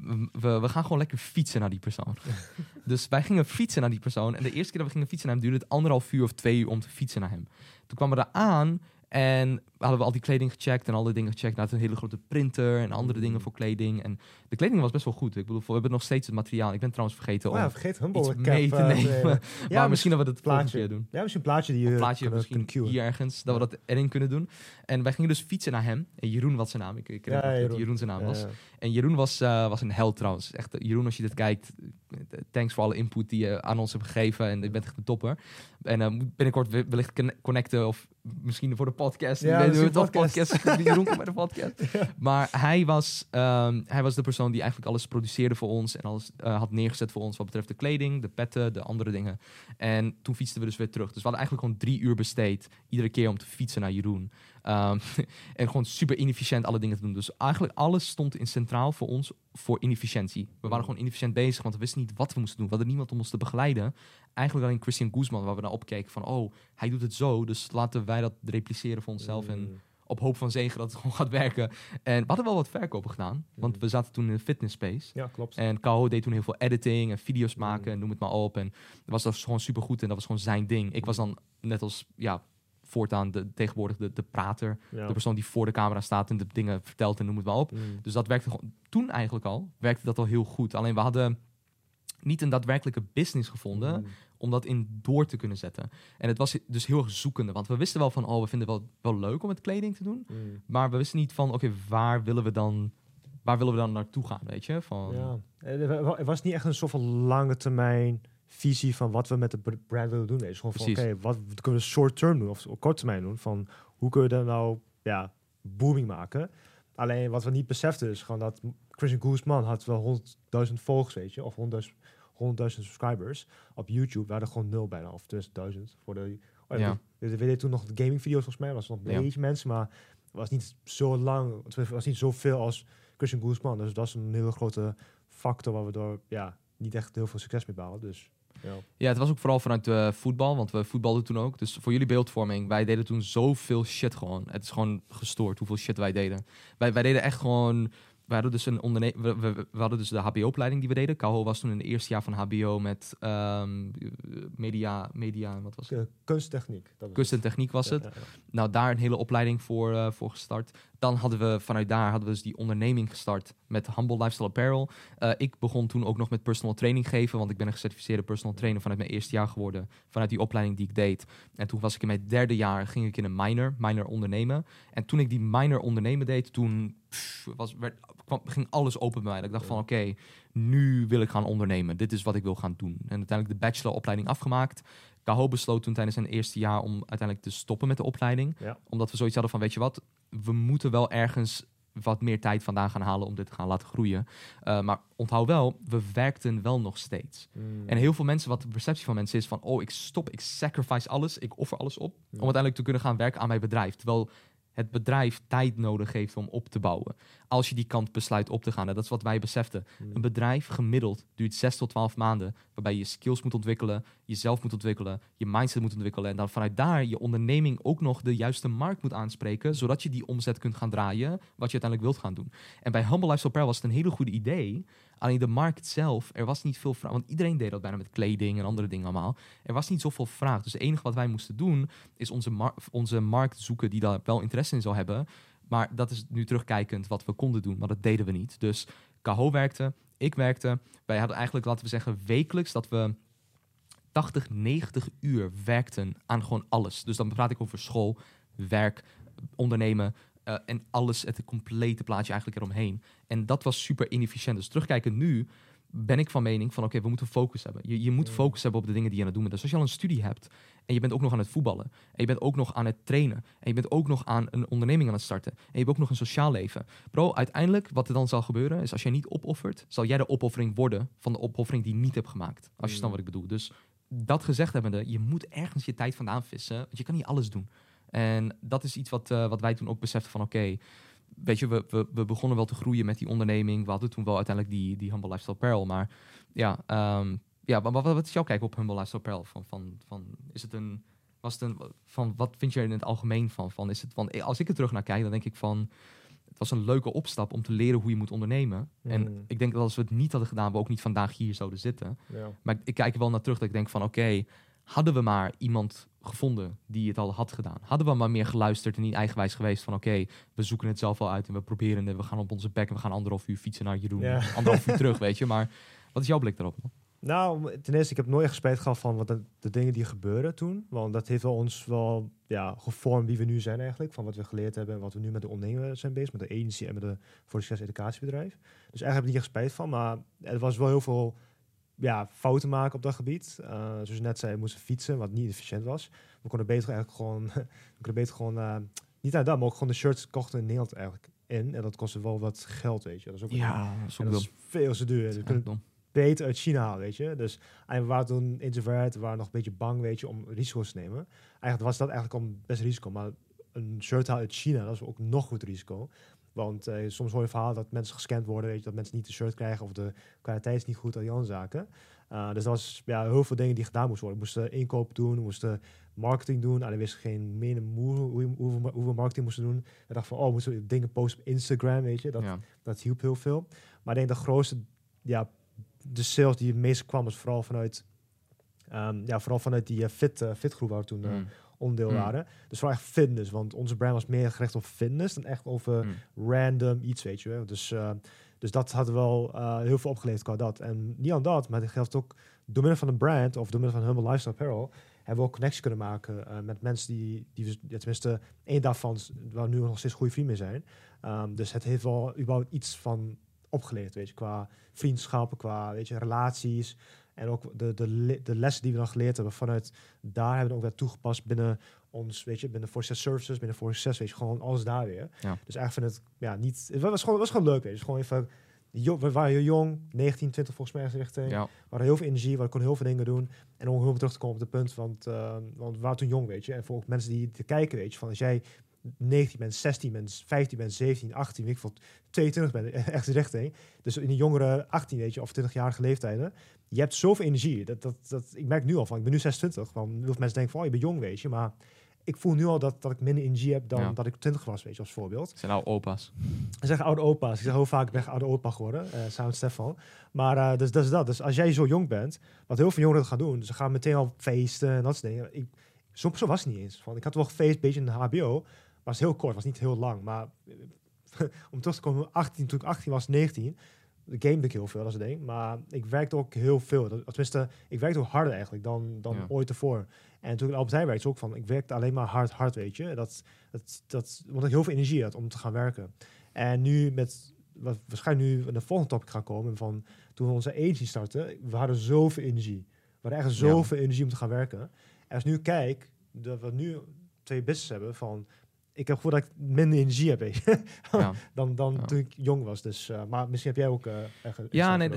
We, we, we gaan gewoon lekker fietsen naar die persoon. *laughs* dus wij gingen fietsen naar die persoon. En de eerste keer dat we gingen fietsen naar hem, duurde het anderhalf uur of twee uur om te fietsen naar hem. Toen kwamen we daar aan en hadden we al die kleding gecheckt en alle dingen gecheckt. Naar een hele grote printer en andere dingen voor kleding. En de kleding was best wel goed. Ik bedoel, we hebben nog steeds het materiaal. Ik ben trouwens vergeten Oh ja, om vergeet Humble iets cap, mee te eh, nemen. *laughs* Ja, maar misschien dat we dat volgende plaatje. keer doen. Ja, misschien een plaatje die je plaatje kunnen- misschien kunnen hier ergens, dat we dat erin kunnen doen. En wij gingen dus fietsen naar hem. En Jeroen was zijn naam. Ik, ik Ja, Jeroen. Jeroen zijn naam was. Ja. En Jeroen was, eh, was een held trouwens. Echt, eh, Jeroen, als je dit kijkt, thanks voor alle input die je aan ons hebt gegeven. En je bent echt een topper. En moet binnenkort we- wellicht conne- connecten of misschien voor de podcast. Ja, Niet of podcast. podcast. *laughs* Jeroen bij de podcast. Maar hij was, ehm, hij was de persoon die eigenlijk alles produceerde voor ons. En alles eh, had neergezet voor ons wat betreft de kleding, de petten, de andere dingen. En toen fietsten we dus weer terug. Dus we hadden eigenlijk gewoon drie uur besteed. Iedere keer om te fietsen naar Jeroen. Ehm, *laughs* en gewoon super inefficiënt alle dingen te doen. Dus eigenlijk alles stond in centraal voor ons voor inefficiëntie. We waren gewoon inefficiënt bezig, want we wisten niet wat we moesten doen. We hadden niemand om ons te begeleiden. Eigenlijk alleen Christian Guzman, waar we naar opkeken van... oh, hij doet het zo, dus laten wij dat repliceren voor onszelf... en Mm. op hoop van zegen dat het *laughs* gewoon gaat werken. En we hadden wel wat verkopen gedaan, want Mhm. we zaten toen in de fitness space. Ja, klopt. En Kao deed toen heel veel editing en video's Mhm. maken en noem het maar op. En dat was dat gewoon super goed en dat was gewoon zijn ding. Ik was dan net als, ja, voortaan de, tegenwoordig de, de prater. Ja. De persoon die voor de camera staat en de dingen vertelt en noem het maar op. Mm. Dus dat werkte gewoon, toen eigenlijk al, werkte dat al heel goed. Alleen we hadden niet een daadwerkelijke business gevonden Mm. Om dat in door te kunnen zetten. En het was dus heel erg zoekende, want we wisten wel van, oh, we vinden het wel, wel leuk om met kleding te doen. Mm. Maar we wisten niet van, oké, waar willen we dan, waar willen we dan naartoe gaan, weet je? Van, Ja. Eh, Er wa- was niet echt een soort van lange termijn visie van wat we met de br- brand willen doen. Nee, is gewoon van, oké, wat kunnen we short term doen of op korte termijn doen? Van hoe kun je dat nou, ja, booming maken? Alleen wat we niet beseften is gewoon dat Christian Guzman had wel 100.000 volgers, weet je, of 100.000 100.000 subscribers op YouTube. We hadden gewoon nul bijna, of 20.000 voor de... Oh, Ja. ja. We, we deden toen nog gaming video's volgens mij, was nog een beetje mensen, maar het was niet zo lang, het was niet zoveel als Christian Guzman. Dus dat is een hele grote factor waar we door ja, niet echt heel veel succes mee behalen. Dus ja. Ja, het was ook vooral vanuit de voetbal, want we voetbalden toen ook. Dus voor jullie beeldvorming, wij deden toen zoveel shit gewoon. Het is gewoon gestoord hoeveel shit wij deden. Wij, wij deden echt gewoon... We hadden dus een onderne we, we, we hadden dus de HBO-opleiding die we deden. Kaho was toen in het eerste jaar van HBO met ehm, media, media, wat was het? Kunsttechniek. Dat was Kunst en het. techniek was het. ja, ja. Nou, daar een hele opleiding voor, eh, voor gestart. Dan hadden we vanuit daar hadden we dus die onderneming gestart met Humble Lifestyle Apparel. Eh, ik begon toen ook nog met personal training geven, want ik ben een gecertificeerde personal trainer vanuit mijn eerste jaar geworden, vanuit die opleiding die ik deed. En toen was ik in mijn derde jaar, ging ik in een minor, minor ondernemen. En toen ik die minor ondernemen deed, toen pff, was, werd, kwam, ging alles open bij mij. Dat ik dacht van, oké, nu wil ik gaan ondernemen. Dit is wat ik wil gaan doen. En uiteindelijk de bacheloropleiding afgemaakt. Kaho besloot toen tijdens zijn eerste jaar om uiteindelijk te stoppen met de opleiding. Ja. Omdat we zoiets hadden van, weet je wat, we moeten wel ergens wat meer tijd vandaan gaan halen om dit te gaan laten groeien. Uh, maar onthoud wel, we werkten wel nog steeds. Mm. En heel veel mensen, wat de perceptie van mensen is van, oh, ik stop, ik sacrifice alles, ik offer alles op, om uiteindelijk te kunnen gaan werken aan mijn bedrijf. Terwijl het bedrijf tijd nodig heeft om op te bouwen. Als je die kant besluit op te gaan. En dat is wat wij beseften. Mm. Een bedrijf gemiddeld duurt 6 tot 12 maanden. Waarbij je skills moet ontwikkelen, jezelf moet ontwikkelen, je mindset moet ontwikkelen. En dan vanuit daar je onderneming ook nog de juiste markt moet aanspreken. Zodat je die omzet kunt gaan draaien. Wat je uiteindelijk wilt gaan doen. En bij Humble Lifestyle Apparel was het een hele goede idee. Alleen de markt zelf, er was niet veel vraag. Want iedereen deed dat bijna met kleding en andere dingen allemaal. Er was niet zoveel vraag. Dus het enige wat wij moesten doen, is onze, mar onze markt zoeken die daar wel interesse in zou hebben. Maar dat is nu terugkijkend wat we konden doen, maar dat deden we niet. Dus Kaho werkte, Ik werkte, wij hadden eigenlijk, laten we zeggen, wekelijks dat we 80, 90 uur werkten aan gewoon alles. Dus dan praat ik over school, werk, ondernemen eh, en alles, het complete plaatje eigenlijk eromheen. En dat was super inefficiënt. Dus terugkijken nu ben ik van mening van oké, we moeten focus hebben. Je, je moet Mm. focus hebben op de dingen die je aan het doen bent. Dus als je al een studie hebt en je bent ook nog aan het voetballen en je bent ook nog aan het trainen en je bent ook nog aan een onderneming aan het starten en je hebt ook nog een sociaal leven. Bro, uiteindelijk wat er dan zal gebeuren is als jij niet opoffert, zal jij de opoffering worden van de opoffering die je niet hebt gemaakt. Als je Mm. snapt wat ik bedoel. Dus dat gezegd hebbende, je moet ergens je tijd vandaan vissen, want je kan niet alles doen. En dat is iets wat, eh, wat wij toen ook beseften van oké, weet je, we, we, we begonnen wel te groeien met die onderneming. We hadden toen wel uiteindelijk die, die Humble Lifestyle Apparel. Maar ja, ehm, ja wat, wat, is jouw kijk op Humble Lifestyle Apparel? Van, van, van, is het een, was het een, van, wat vind je er in het algemeen van? van is het, van als ik er terug naar kijk, dan denk ik van, het was een leuke opstap om te leren hoe je moet ondernemen. En Mm. ik denk dat als we het niet hadden gedaan, we ook niet vandaag hier zouden zitten. Ja. Maar ik, ik kijk er wel naar terug dat ik denk van oké, hadden we maar iemand gevonden die het al had gedaan. Hadden we maar meer geluisterd en niet eigenwijs geweest van oké, we zoeken het zelf wel uit en we proberen het. We gaan op onze bek en we gaan anderhalf uur fietsen naar Jeroen. Ja. *laughs* Anderhalf uur terug, weet je. Maar wat is jouw blik daarop? man? Nou, ten eerste, ik heb nooit echt spijt gehad van wat de, de dingen die gebeuren toen. Want dat heeft wel ons wel ja, gevormd wie we nu zijn eigenlijk. Van wat we geleerd hebben en wat we nu met de ondernemer zijn bezig. Met de agency en met de voor succes educatiebedrijf. Dus eigenlijk heb ik niet echt spijt van. Maar er was wel heel veel ja, fouten maken op dat gebied. Eh, zoals je net zei, we moesten fietsen, wat niet efficiënt was. We konden beter eigenlijk gewoon, *laughs* we konden beter gewoon, eh, niet uit dat, maar ook gewoon de shirts kochten in Nederland eigenlijk in. En dat kostte wel wat geld, weet je. Dat is ook Ja, dat is ook dat is veel te duur. Dus dom. beter uit China halen, weet je. Dus en we waren toen introvert, we waren nog een beetje bang, weet je, om risico's te nemen. Eigenlijk was dat eigenlijk al best risico, maar een shirt halen uit China, dat is ook nog goed risico. Want eh, soms hoor je verhalen dat mensen gescand worden, weet je, dat mensen niet de shirt krijgen of de kwaliteit is niet goed, al die andere zaken. Uh, dus dat was ja, heel veel dingen die gedaan moesten worden. We moesten inkoop doen, we moesten marketing doen. En we wisten geen meer hoe, hoe, hoe, we- hoe we marketing moesten doen. We dachten van, oh, moeten we dingen posten op Instagram, weet je. Dat, ja. dat hielp heel veel. Maar ik denk de grootste, ja, de sales die het meest kwam, was vooral vanuit, ehm, ja, vooral vanuit die eh, fit, eh, fitgroep waar we toen eh, Mm. Onderdeel Mm. waren. Dus vooral echt fitness, want onze brand was meer gericht op fitness dan echt over Mm. random iets, weet je wel. Dus, eh, dus dat had wel eh, heel veel opgeleverd qua dat. En niet aan dat, maar het geldt ook door middel van een brand of door middel van Humble Lifestyle Apparel hebben we ook connectie kunnen maken eh, met mensen die, die ja, tenminste één daarvan, waar nu nog steeds goede vrienden mee zijn. Ehm, dus het heeft wel überhaupt iets van opgeleerd, weet je, qua vriendschappen, qua weet je, relaties. En ook de, de, de lessen die we dan geleerd hebben vanuit daar hebben we ook weer toegepast binnen ons, weet je, binnen For Success Services, binnen For Success, weet je, gewoon alles daar weer. Ja. Dus eigenlijk vind het, ja, niet, het was gewoon, het was gewoon leuk, weet je. Dus gewoon even, jo- we waren heel jong, 19, 20 volgens mij richting. ja. We hadden heel veel energie, we konden heel veel dingen doen. En om heel terug te komen op het punt, want, eh, want we waren toen jong, weet je. En voor ook mensen die te kijken, weet je, van als jij 19 bent, 16 bent, 15 bent, 17, 18, weet ik veel, 22 bent, *laughs* echt richting. Dus in de jongere 18, weet je, of 20-jarige leeftijden. Je hebt zoveel energie. Dat, dat, dat, ik merk nu al van, ik ben nu 26, want heel veel mensen denken van, oh, je bent jong, weet je. Maar ik voel nu al dat, dat ik minder energie heb dan Ja. dat ik 20 was, weet je, als voorbeeld. Het zijn nou opa's. Ik zeg oude opa's. Ik zeg heel vaak, ik ben oude opa geworden, eh samen met Stefan. Maar eh, dus dat is dat. Dus als jij zo jong bent, wat heel veel jongeren gaan doen, ze gaan meteen al feesten en dat soort dingen. Ik, zo, zo was het niet eens. Want ik had wel gefeest, een beetje in de HBO, was heel kort, was niet heel lang. Maar *laughs* om terug te komen, 18, toen ik 18 was, 19, gamede ik heel veel, dat is het ding. Maar ik werkte ook heel veel. Tenminste, ik werkte ook harder eigenlijk dan, dan Ja. ooit ervoor. En toen ik Albert Heijn werkte, ook van, ik werkte alleen maar hard, hard, weet je. Dat, dat, dat, omdat ik heel veel energie had om te gaan werken. En nu met, wat waarschijnlijk nu in de volgende topic gaan komen, van toen we onze agency starten, we hadden zoveel energie. We hadden echt Ja. zoveel energie om te gaan werken. En als ik nu kijk, dat we nu twee business hebben van, ik heb het gevoel dat ik minder energie heb, Ja. *laughs* dan, dan Ja. toen ik jong was. Dus, eh, maar misschien heb jij ook eh echt Ja, nee,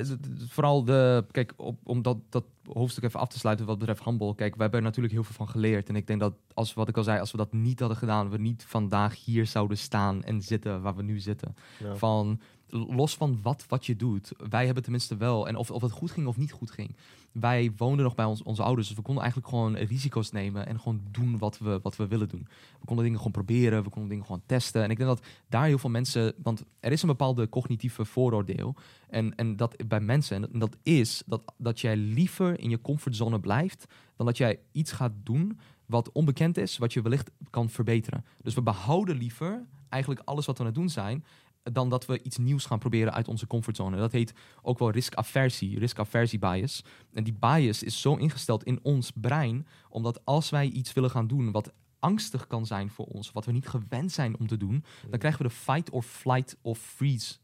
vooral de. Kijk, op, om dat, dat hoofdstuk even af te sluiten wat betreft handbal. Kijk, we hebben er natuurlijk heel veel van geleerd. En ik denk dat, als wat ik al zei, als we dat niet hadden gedaan, we niet vandaag hier zouden staan en zitten waar we nu zitten. Ja. Van los van wat, wat je doet, wij hebben tenminste wel, en of, of het goed ging of niet goed ging. Wij woonden nog bij ons, onze ouders, dus we konden eigenlijk gewoon risico's nemen en gewoon doen wat we, wat we willen doen. We konden dingen gewoon proberen, we konden dingen gewoon testen. En ik denk dat daar heel veel mensen, want er is een bepaalde cognitieve vooroordeel. En, en dat bij mensen, en dat, is dat, dat jij liever in je comfortzone blijft dan dat jij iets gaat doen wat onbekend is, wat je wellicht kan verbeteren. Dus we behouden liever eigenlijk alles wat we aan het doen zijn, dan dat we iets nieuws gaan proberen uit onze comfortzone. Dat heet ook wel risk-aversie, risk-aversie bias. En die bias is zo ingesteld in ons brein, omdat als wij iets willen gaan doen wat angstig kan zijn voor ons, wat we niet gewend zijn om te doen, dan krijgen we de fight or flight of freeze,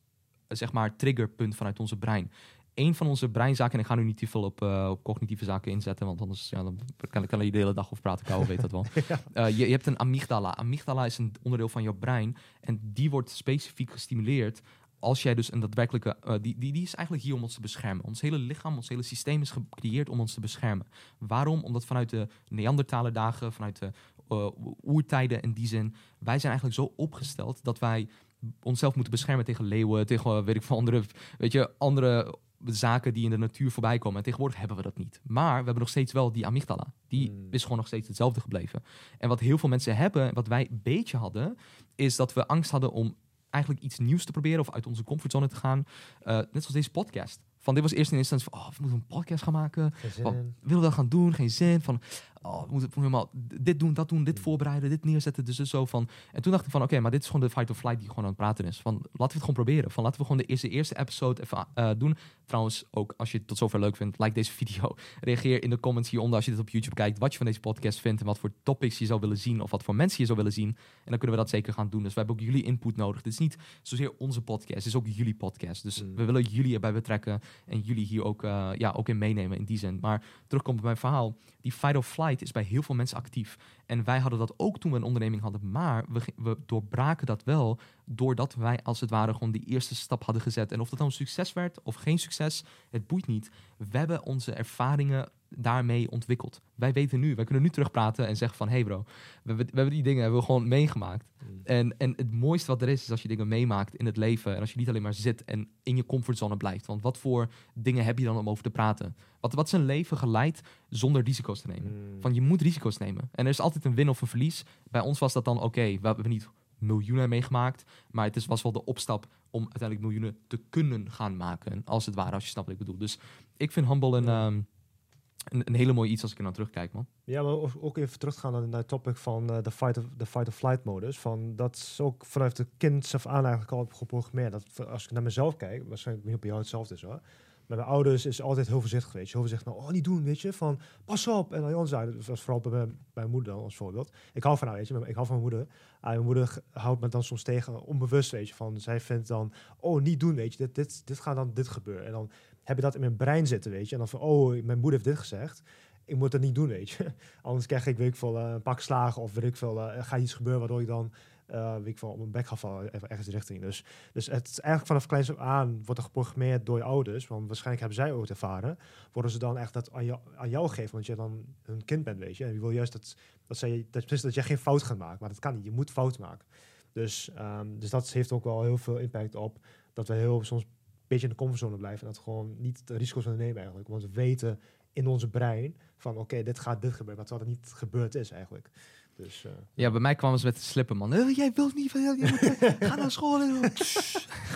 eh, zeg maar, triggerpunt vanuit onze brein. Een van onze breinzaken, en ik ga nu niet te veel op, uh, op cognitieve zaken inzetten, want anders ja, dan kan, kan je de hele dag over praten. Kou weet dat wel. *laughs* ja. uh, je, je, hebt een amygdala. Amygdala is een onderdeel van jouw brein en die wordt specifiek gestimuleerd als jij dus een daadwerkelijke. Uh, die, die, die is eigenlijk hier om ons te beschermen. Ons hele lichaam, ons hele systeem is gecreëerd om ons te beschermen. Waarom? Omdat vanuit de Neandertaler dagen, vanuit de oertijden in die zin, wij zijn eigenlijk zo opgesteld dat wij onszelf moeten beschermen tegen leeuwen, tegen weet ik veel andere, weet je, andere zaken die in de natuur voorbij komen. En tegenwoordig hebben we dat niet. Maar we hebben nog steeds wel die amygdala. Die Hmm. is gewoon nog steeds hetzelfde gebleven. En wat heel veel mensen hebben, wat wij een beetje hadden, is dat we angst hadden om eigenlijk iets nieuws te proberen of uit onze comfortzone te gaan. Uh, net zoals deze podcast. Van dit was eerst in instantie van, oh, we moeten een podcast gaan maken. Van, willen we dat gaan doen? Geen zin. Van, oh, we moeten helemaal dit doen, dat doen, dit voorbereiden, dit neerzetten. Dus zo van. En toen dacht ik van, oké, okay, maar dit is gewoon de fight or flight die gewoon aan het praten is. Van, laten we het gewoon proberen. Van, laten we gewoon de eerste, eerste episode even uh, doen. Trouwens, ook als je het tot zover leuk vindt, like deze *laughs* video. Reageer in de comments hieronder als je dit op YouTube kijkt, wat je van deze podcast vindt en wat voor topics je zou willen zien of wat voor mensen je zou willen zien. En dan kunnen we dat zeker gaan doen. Dus we hebben ook jullie input nodig. Dit is niet zozeer onze podcast, het is ook jullie podcast. Dus mm. we willen jullie erbij betrekken en jullie hier ook, uh, ja, ook in meenemen in die zin. Maar terugkomt bij mijn verhaal, die fight or flight is bij heel veel mensen actief. En wij hadden dat ook toen we een onderneming hadden, maar we, doorbraken dat wel doordat wij als het ware gewoon die eerste stap hadden gezet. En of dat nou een succes werd of geen succes, het boeit niet. We hebben onze ervaringen daarmee ontwikkeld. Wij weten nu, wij kunnen nu terugpraten en zeggen van... hé hey bro, we hebben, we hebben die dingen hebben we gewoon meegemaakt. Mm. En, en het mooiste wat er is, is als je dingen meemaakt in het leven... en als je niet alleen maar zit en in je comfortzone blijft. Want wat voor dingen heb je dan om over te praten? Wat, wat is een leven geleid zonder risico's te nemen? Mm. Van je moet risico's nemen. En er is altijd een win of een verlies. Bij ons was dat dan oké, okay, we hebben niet miljoenen meegemaakt. Maar het is, was wel de opstap om uiteindelijk miljoenen te kunnen gaan maken. Als het ware, als je snapt wat ik bedoel. Dus ik vind Humble een, um, een, hele mooie iets als ik er naar terugkijk, man. Ja, maar ook even terug te gaan naar het topic van de uh, fight, of, the fight of flight modus. Van, dat is ook vanuit de kind af aan eigenlijk al geprogrammeerd. Dat, als ik naar mezelf kijk, waarschijnlijk niet bij jou hetzelfde is hoor. Maar mijn ouders is altijd heel voorzichtig geweest. Heel voorzichtig, nou, oh, niet doen, weet je. Van, pas op. En dan zei, dat was vooral bij mijn, moeder dan, als voorbeeld. Ik hou van haar, weet je. Ik hou van mijn moeder. Uh, mijn moeder houdt me dan soms tegen, onbewust, weet je. Van, zij vindt dan, oh, niet doen, weet je. Dit, dit, dit gaat dan dit gebeuren. En dan heb je dat in mijn brein zitten, weet je. En dan van, oh, mijn moeder heeft dit gezegd. Ik moet dat niet doen, weet je. *laughs* Anders krijg ik, weet ik veel, uh, een pak slagen. Of weet ik veel, uh, gaat iets gebeuren waardoor ik dan... Uh, weet ik van op mijn bek ga vallen, ergens richting. Dus, dus het is eigenlijk vanaf kleins aan wordt er geprogrammeerd door je ouders, want waarschijnlijk hebben zij ook ervaren, worden ze dan echt dat aan jou, aan geven, want je dan een kind bent, weet je. En je wil juist dat, dat, zij, dat, dat jij geen fout gaat maken, maar dat kan niet. Je moet fout maken. Dus, um, dus dat heeft ook wel heel veel impact op dat we heel soms beetje in de comfortzone blijven en dat gewoon niet de risico's willen nemen eigenlijk. Want we weten in onze brein van oké, dit gaat dit gebeuren, maar terwijl het niet gebeurd is eigenlijk. Dus, uh, ja, bij mij kwamen ze met de slippen, man. Uh, jij wilt niet, jij moet, uh, *laughs* ga naar school.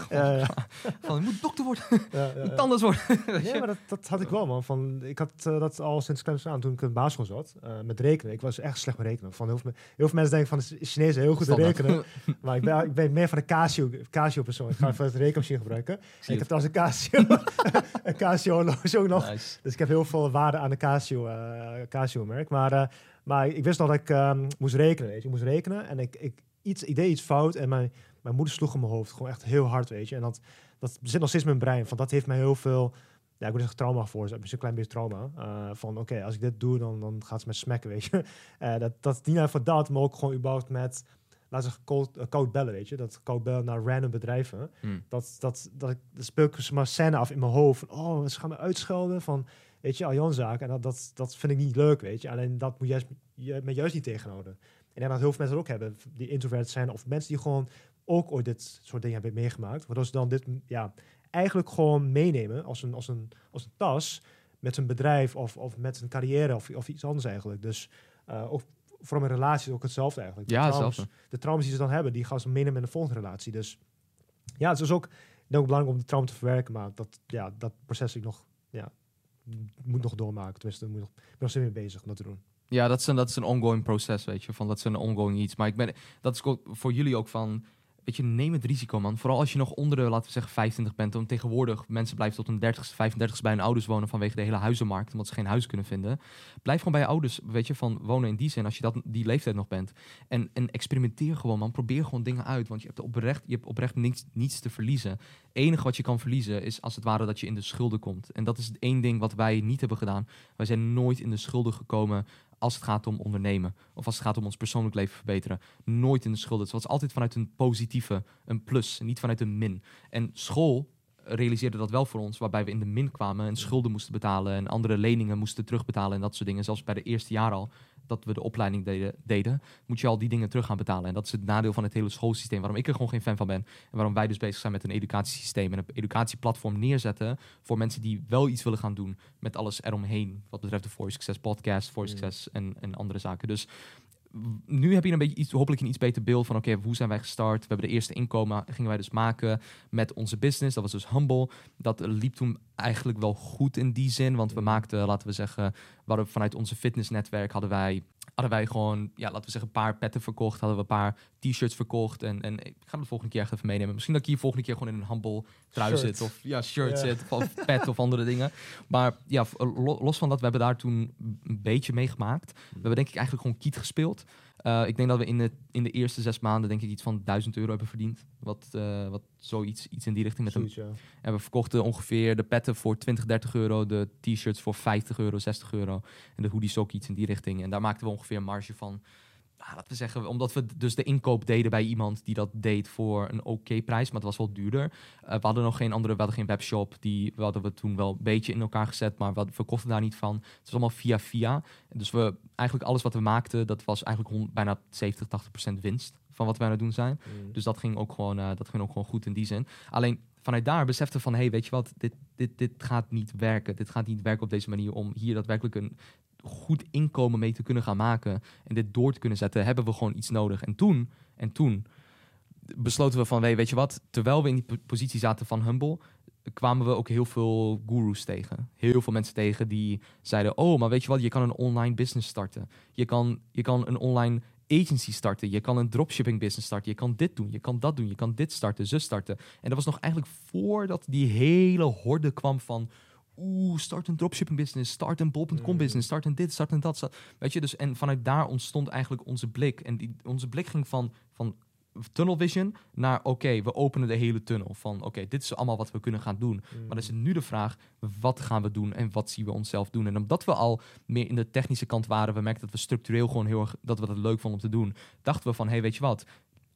ja, ja. *laughs* Van, je moet dokter worden, ja, ja, *laughs* moet anders worden. ja, maar dat, dat had ik wel, man. Van, ik had uh, dat al sinds kleins aan, toen ik in de basisschool zat, uh, met rekenen. Ik was echt slecht met rekenen. Van, heel, veel, heel veel mensen denken van, de Chinezen heel goed in rekenen. maar ik ben, ik ben meer van de Casio, Casio persoon. Ik ga even de rekenmachine gebruiken. Ik, ik heb trouwens een Casio, een Casio horloge ook nog. Nice. Dus ik heb heel veel waarde aan de Casio, Casio merk. Maar... Maar ik wist nog dat ik um, moest rekenen, weet je. Ik moest rekenen en ik, ik, iets, ik deed iets fout en mijn, mijn moeder sloeg in mijn hoofd. Gewoon echt heel hard, weet je. En dat, dat zit nog steeds in mijn brein. Van dat heeft mij heel veel, ja, ik moet zeggen trauma voor. Een klein beetje trauma. Uh, van oké, okay, als ik dit doe, dan, dan gaat ze me smekken, weet je. Uh, *laughs* dat, dat niet alleen voor dat, maar ook gewoon überhaupt met, laten we cold, uh, koud bellen, weet je. Dat koud bellen naar random bedrijven. Hmm. Dat, dat, dat ik, speel ik maar scène af in mijn hoofd. Van, oh, ze gaan me uitschelden van, weet je, Aljanzaak. En dat, dat, dat vind ik niet leuk, weet je. Alleen dat moet juist je met juist niet tegenhouden. En ik dat heel veel mensen dat ook hebben, die introvert zijn of mensen die gewoon ook ooit dit soort dingen hebben meegemaakt, waardoor ze dan dit ja, eigenlijk gewoon meenemen als een, als een, als een tas met een bedrijf of, of met een carrière of, of iets anders eigenlijk. Dus uh, ook voor mijn relatie ook hetzelfde eigenlijk. De ja, traumas, hetzelfde. De traumas die ze dan hebben, die gaan ze meenemen in de volgende relatie. Dus ja, het is ook, ook belangrijk om de trauma te verwerken, maar dat, ja, dat proces ik nog, ja, moet nog doormaken. Tenminste, moet nog, ik ben nog steeds mee bezig om dat te doen. Ja, dat is, een, dat is een ongoing proces, weet je. Van, dat is een ongoing iets. Maar ik ben, dat is voor jullie ook van... weet je, neem het risico, man. Vooral als je nog onder de, laten we zeggen, 25 bent. Want tegenwoordig, mensen blijven tot hun 30ste, 35ste bij hun ouders wonen vanwege de hele huizenmarkt. Omdat ze geen huis kunnen vinden. Blijf gewoon bij je ouders, weet je, van wonen in die zin. Als je dat, die leeftijd nog bent. En, en experimenteer gewoon, man. Probeer gewoon dingen uit. Want je hebt oprecht, je hebt oprecht niets, niets te verliezen. Het enige wat je kan verliezen is als het ware dat je in de schulden komt. En dat is het één ding wat wij niet hebben gedaan. Wij zijn nooit in de schulden gekomen als het gaat om ondernemen. Of als het gaat om ons persoonlijk leven verbeteren. Nooit in de schulden. Het was altijd vanuit een positieve, een plus, niet vanuit een min. En school realiseerde dat wel voor ons, waarbij we in de min kwamen en schulden moesten betalen en andere leningen moesten terugbetalen en dat soort dingen. Zelfs bij de eerste jaar al dat we de opleiding deden, deden, moet je al die dingen terug gaan betalen. En dat is het nadeel van het hele schoolsysteem, waarom ik er gewoon geen fan van ben. En waarom wij dus bezig zijn met een educatiesysteem en een educatieplatform neerzetten voor mensen die wel iets willen gaan doen met alles eromheen. Wat betreft de For Success podcast, For Success en, en andere zaken. Dus nu heb je een beetje iets, hopelijk een iets beter beeld van oké, hoe zijn wij gestart? We hebben de eerste inkomen, gingen wij dus maken met onze business. Dat was dus Humble. Dat liep toen eigenlijk wel goed in die zin, want we maakten, laten we zeggen, we vanuit onze fitnessnetwerk hadden wij hadden wij gewoon, ja, laten we zeggen, een paar petten verkocht. Hadden we een paar t-shirts verkocht. En, en ik ga het de volgende keer echt even meenemen. Misschien dat ik hier volgende keer gewoon in een humble trui zit. Of ja, shirt zit. Of, *laughs* pet of andere dingen. Maar ja, los van dat, we hebben daar toen een beetje meegemaakt. We hebben denk ik eigenlijk gewoon kiet gespeeld. Uh, ik denk dat we in de, in de eerste zes maanden denk ik iets van 1000 euro hebben verdiend. Wat, uh, wat zoiets iets in die richting met hem. En we verkochten ongeveer de petten voor 20, 30 euro, de t-shirts voor 50 euro, 60 euro. En de hoodies ook iets in die richting. En daar maakten we ongeveer een marge van nou, laten we zeggen, omdat we dus de inkoop deden bij iemand die dat deed voor een oké prijs, maar het was wel duurder. Uh, we hadden nog geen andere, we hadden geen webshop. Die we hadden we toen wel een beetje in elkaar gezet, maar we verkochten daar niet van. Het was allemaal via via. Dus we eigenlijk alles wat we maakten, dat was eigenlijk bijna 70, 80 procent winst van wat wij aan het doen zijn. Mm. Dus dat ging ook gewoon, uh, dat ging ook gewoon goed in die zin. Alleen vanuit daar besefte van, hey, weet je wat, dit, dit, dit gaat niet werken. Dit gaat niet werken op deze manier om hier daadwerkelijk een goed inkomen mee te kunnen gaan maken en dit door te kunnen zetten, hebben we gewoon iets nodig. En toen, en toen besloten we van, weet je wat, terwijl we in die positie zaten van Humble, kwamen we ook heel veel gurus tegen. Heel veel mensen tegen die zeiden, oh, maar weet je wat, je kan een online business starten. Je kan, je kan een online agency starten. Je kan een dropshipping business starten. Je kan dit doen. Je kan dat doen. Je kan dit starten, zus starten. En dat was nog eigenlijk voordat die hele horde kwam van oeh, start een dropshipping business, start een bol.com mm. business, start een dit, start een dat. Weet je, dus en vanuit daar ontstond eigenlijk onze blik. En die, onze blik ging van, van tunnel vision naar oké, we openen de hele tunnel. Van oké, dit is allemaal wat we kunnen gaan doen. Maar dan is het nu de vraag, wat gaan we doen en wat zien we onszelf doen? En omdat we al meer in de technische kant waren, we merkten dat we structureel gewoon heel erg, dat we dat leuk vonden om te doen, dachten we van, hey, weet je wat,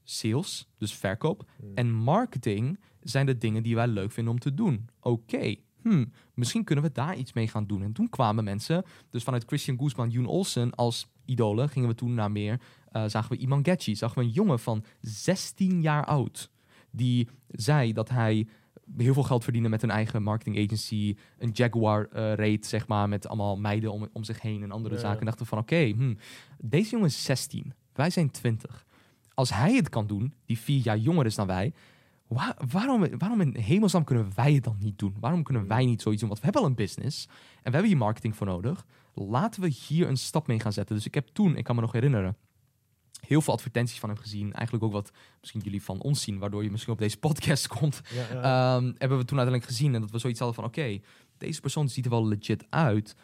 sales, dus verkoop, mm. en marketing zijn de dingen die wij leuk vinden om te doen. Oké, hmm, misschien kunnen we daar iets mee gaan doen. En toen kwamen mensen, dus vanuit Christian Guzman, Yoon Olsen als idolen, gingen we toen naar meer, uh, zagen we Iman Getchi, zagen we een jongen van 16 jaar oud, die zei dat hij heel veel geld verdiende met een eigen marketing agency, een Jaguar uh, reed, zeg maar, met allemaal meiden om, om zich heen en andere zaken. En dachten van, oké, hmm, deze jongen is 16, wij zijn 20. Als hij het kan doen, die vier jaar jonger is dan wij, waarom, waarom in hemelsnaam kunnen wij het dan niet doen? Waarom kunnen wij niet zoiets doen? Want we hebben al een business en we hebben hier marketing voor nodig. Laten we hier een stap mee gaan zetten. Dus ik heb toen, ik kan me nog herinneren, heel veel advertenties van hem gezien. Eigenlijk ook wat misschien jullie van ons zien, waardoor je misschien op deze podcast *laughs* komt. Ehm, hebben we toen uiteindelijk gezien en dat we zoiets hadden van: oké, deze persoon ziet er wel legit uit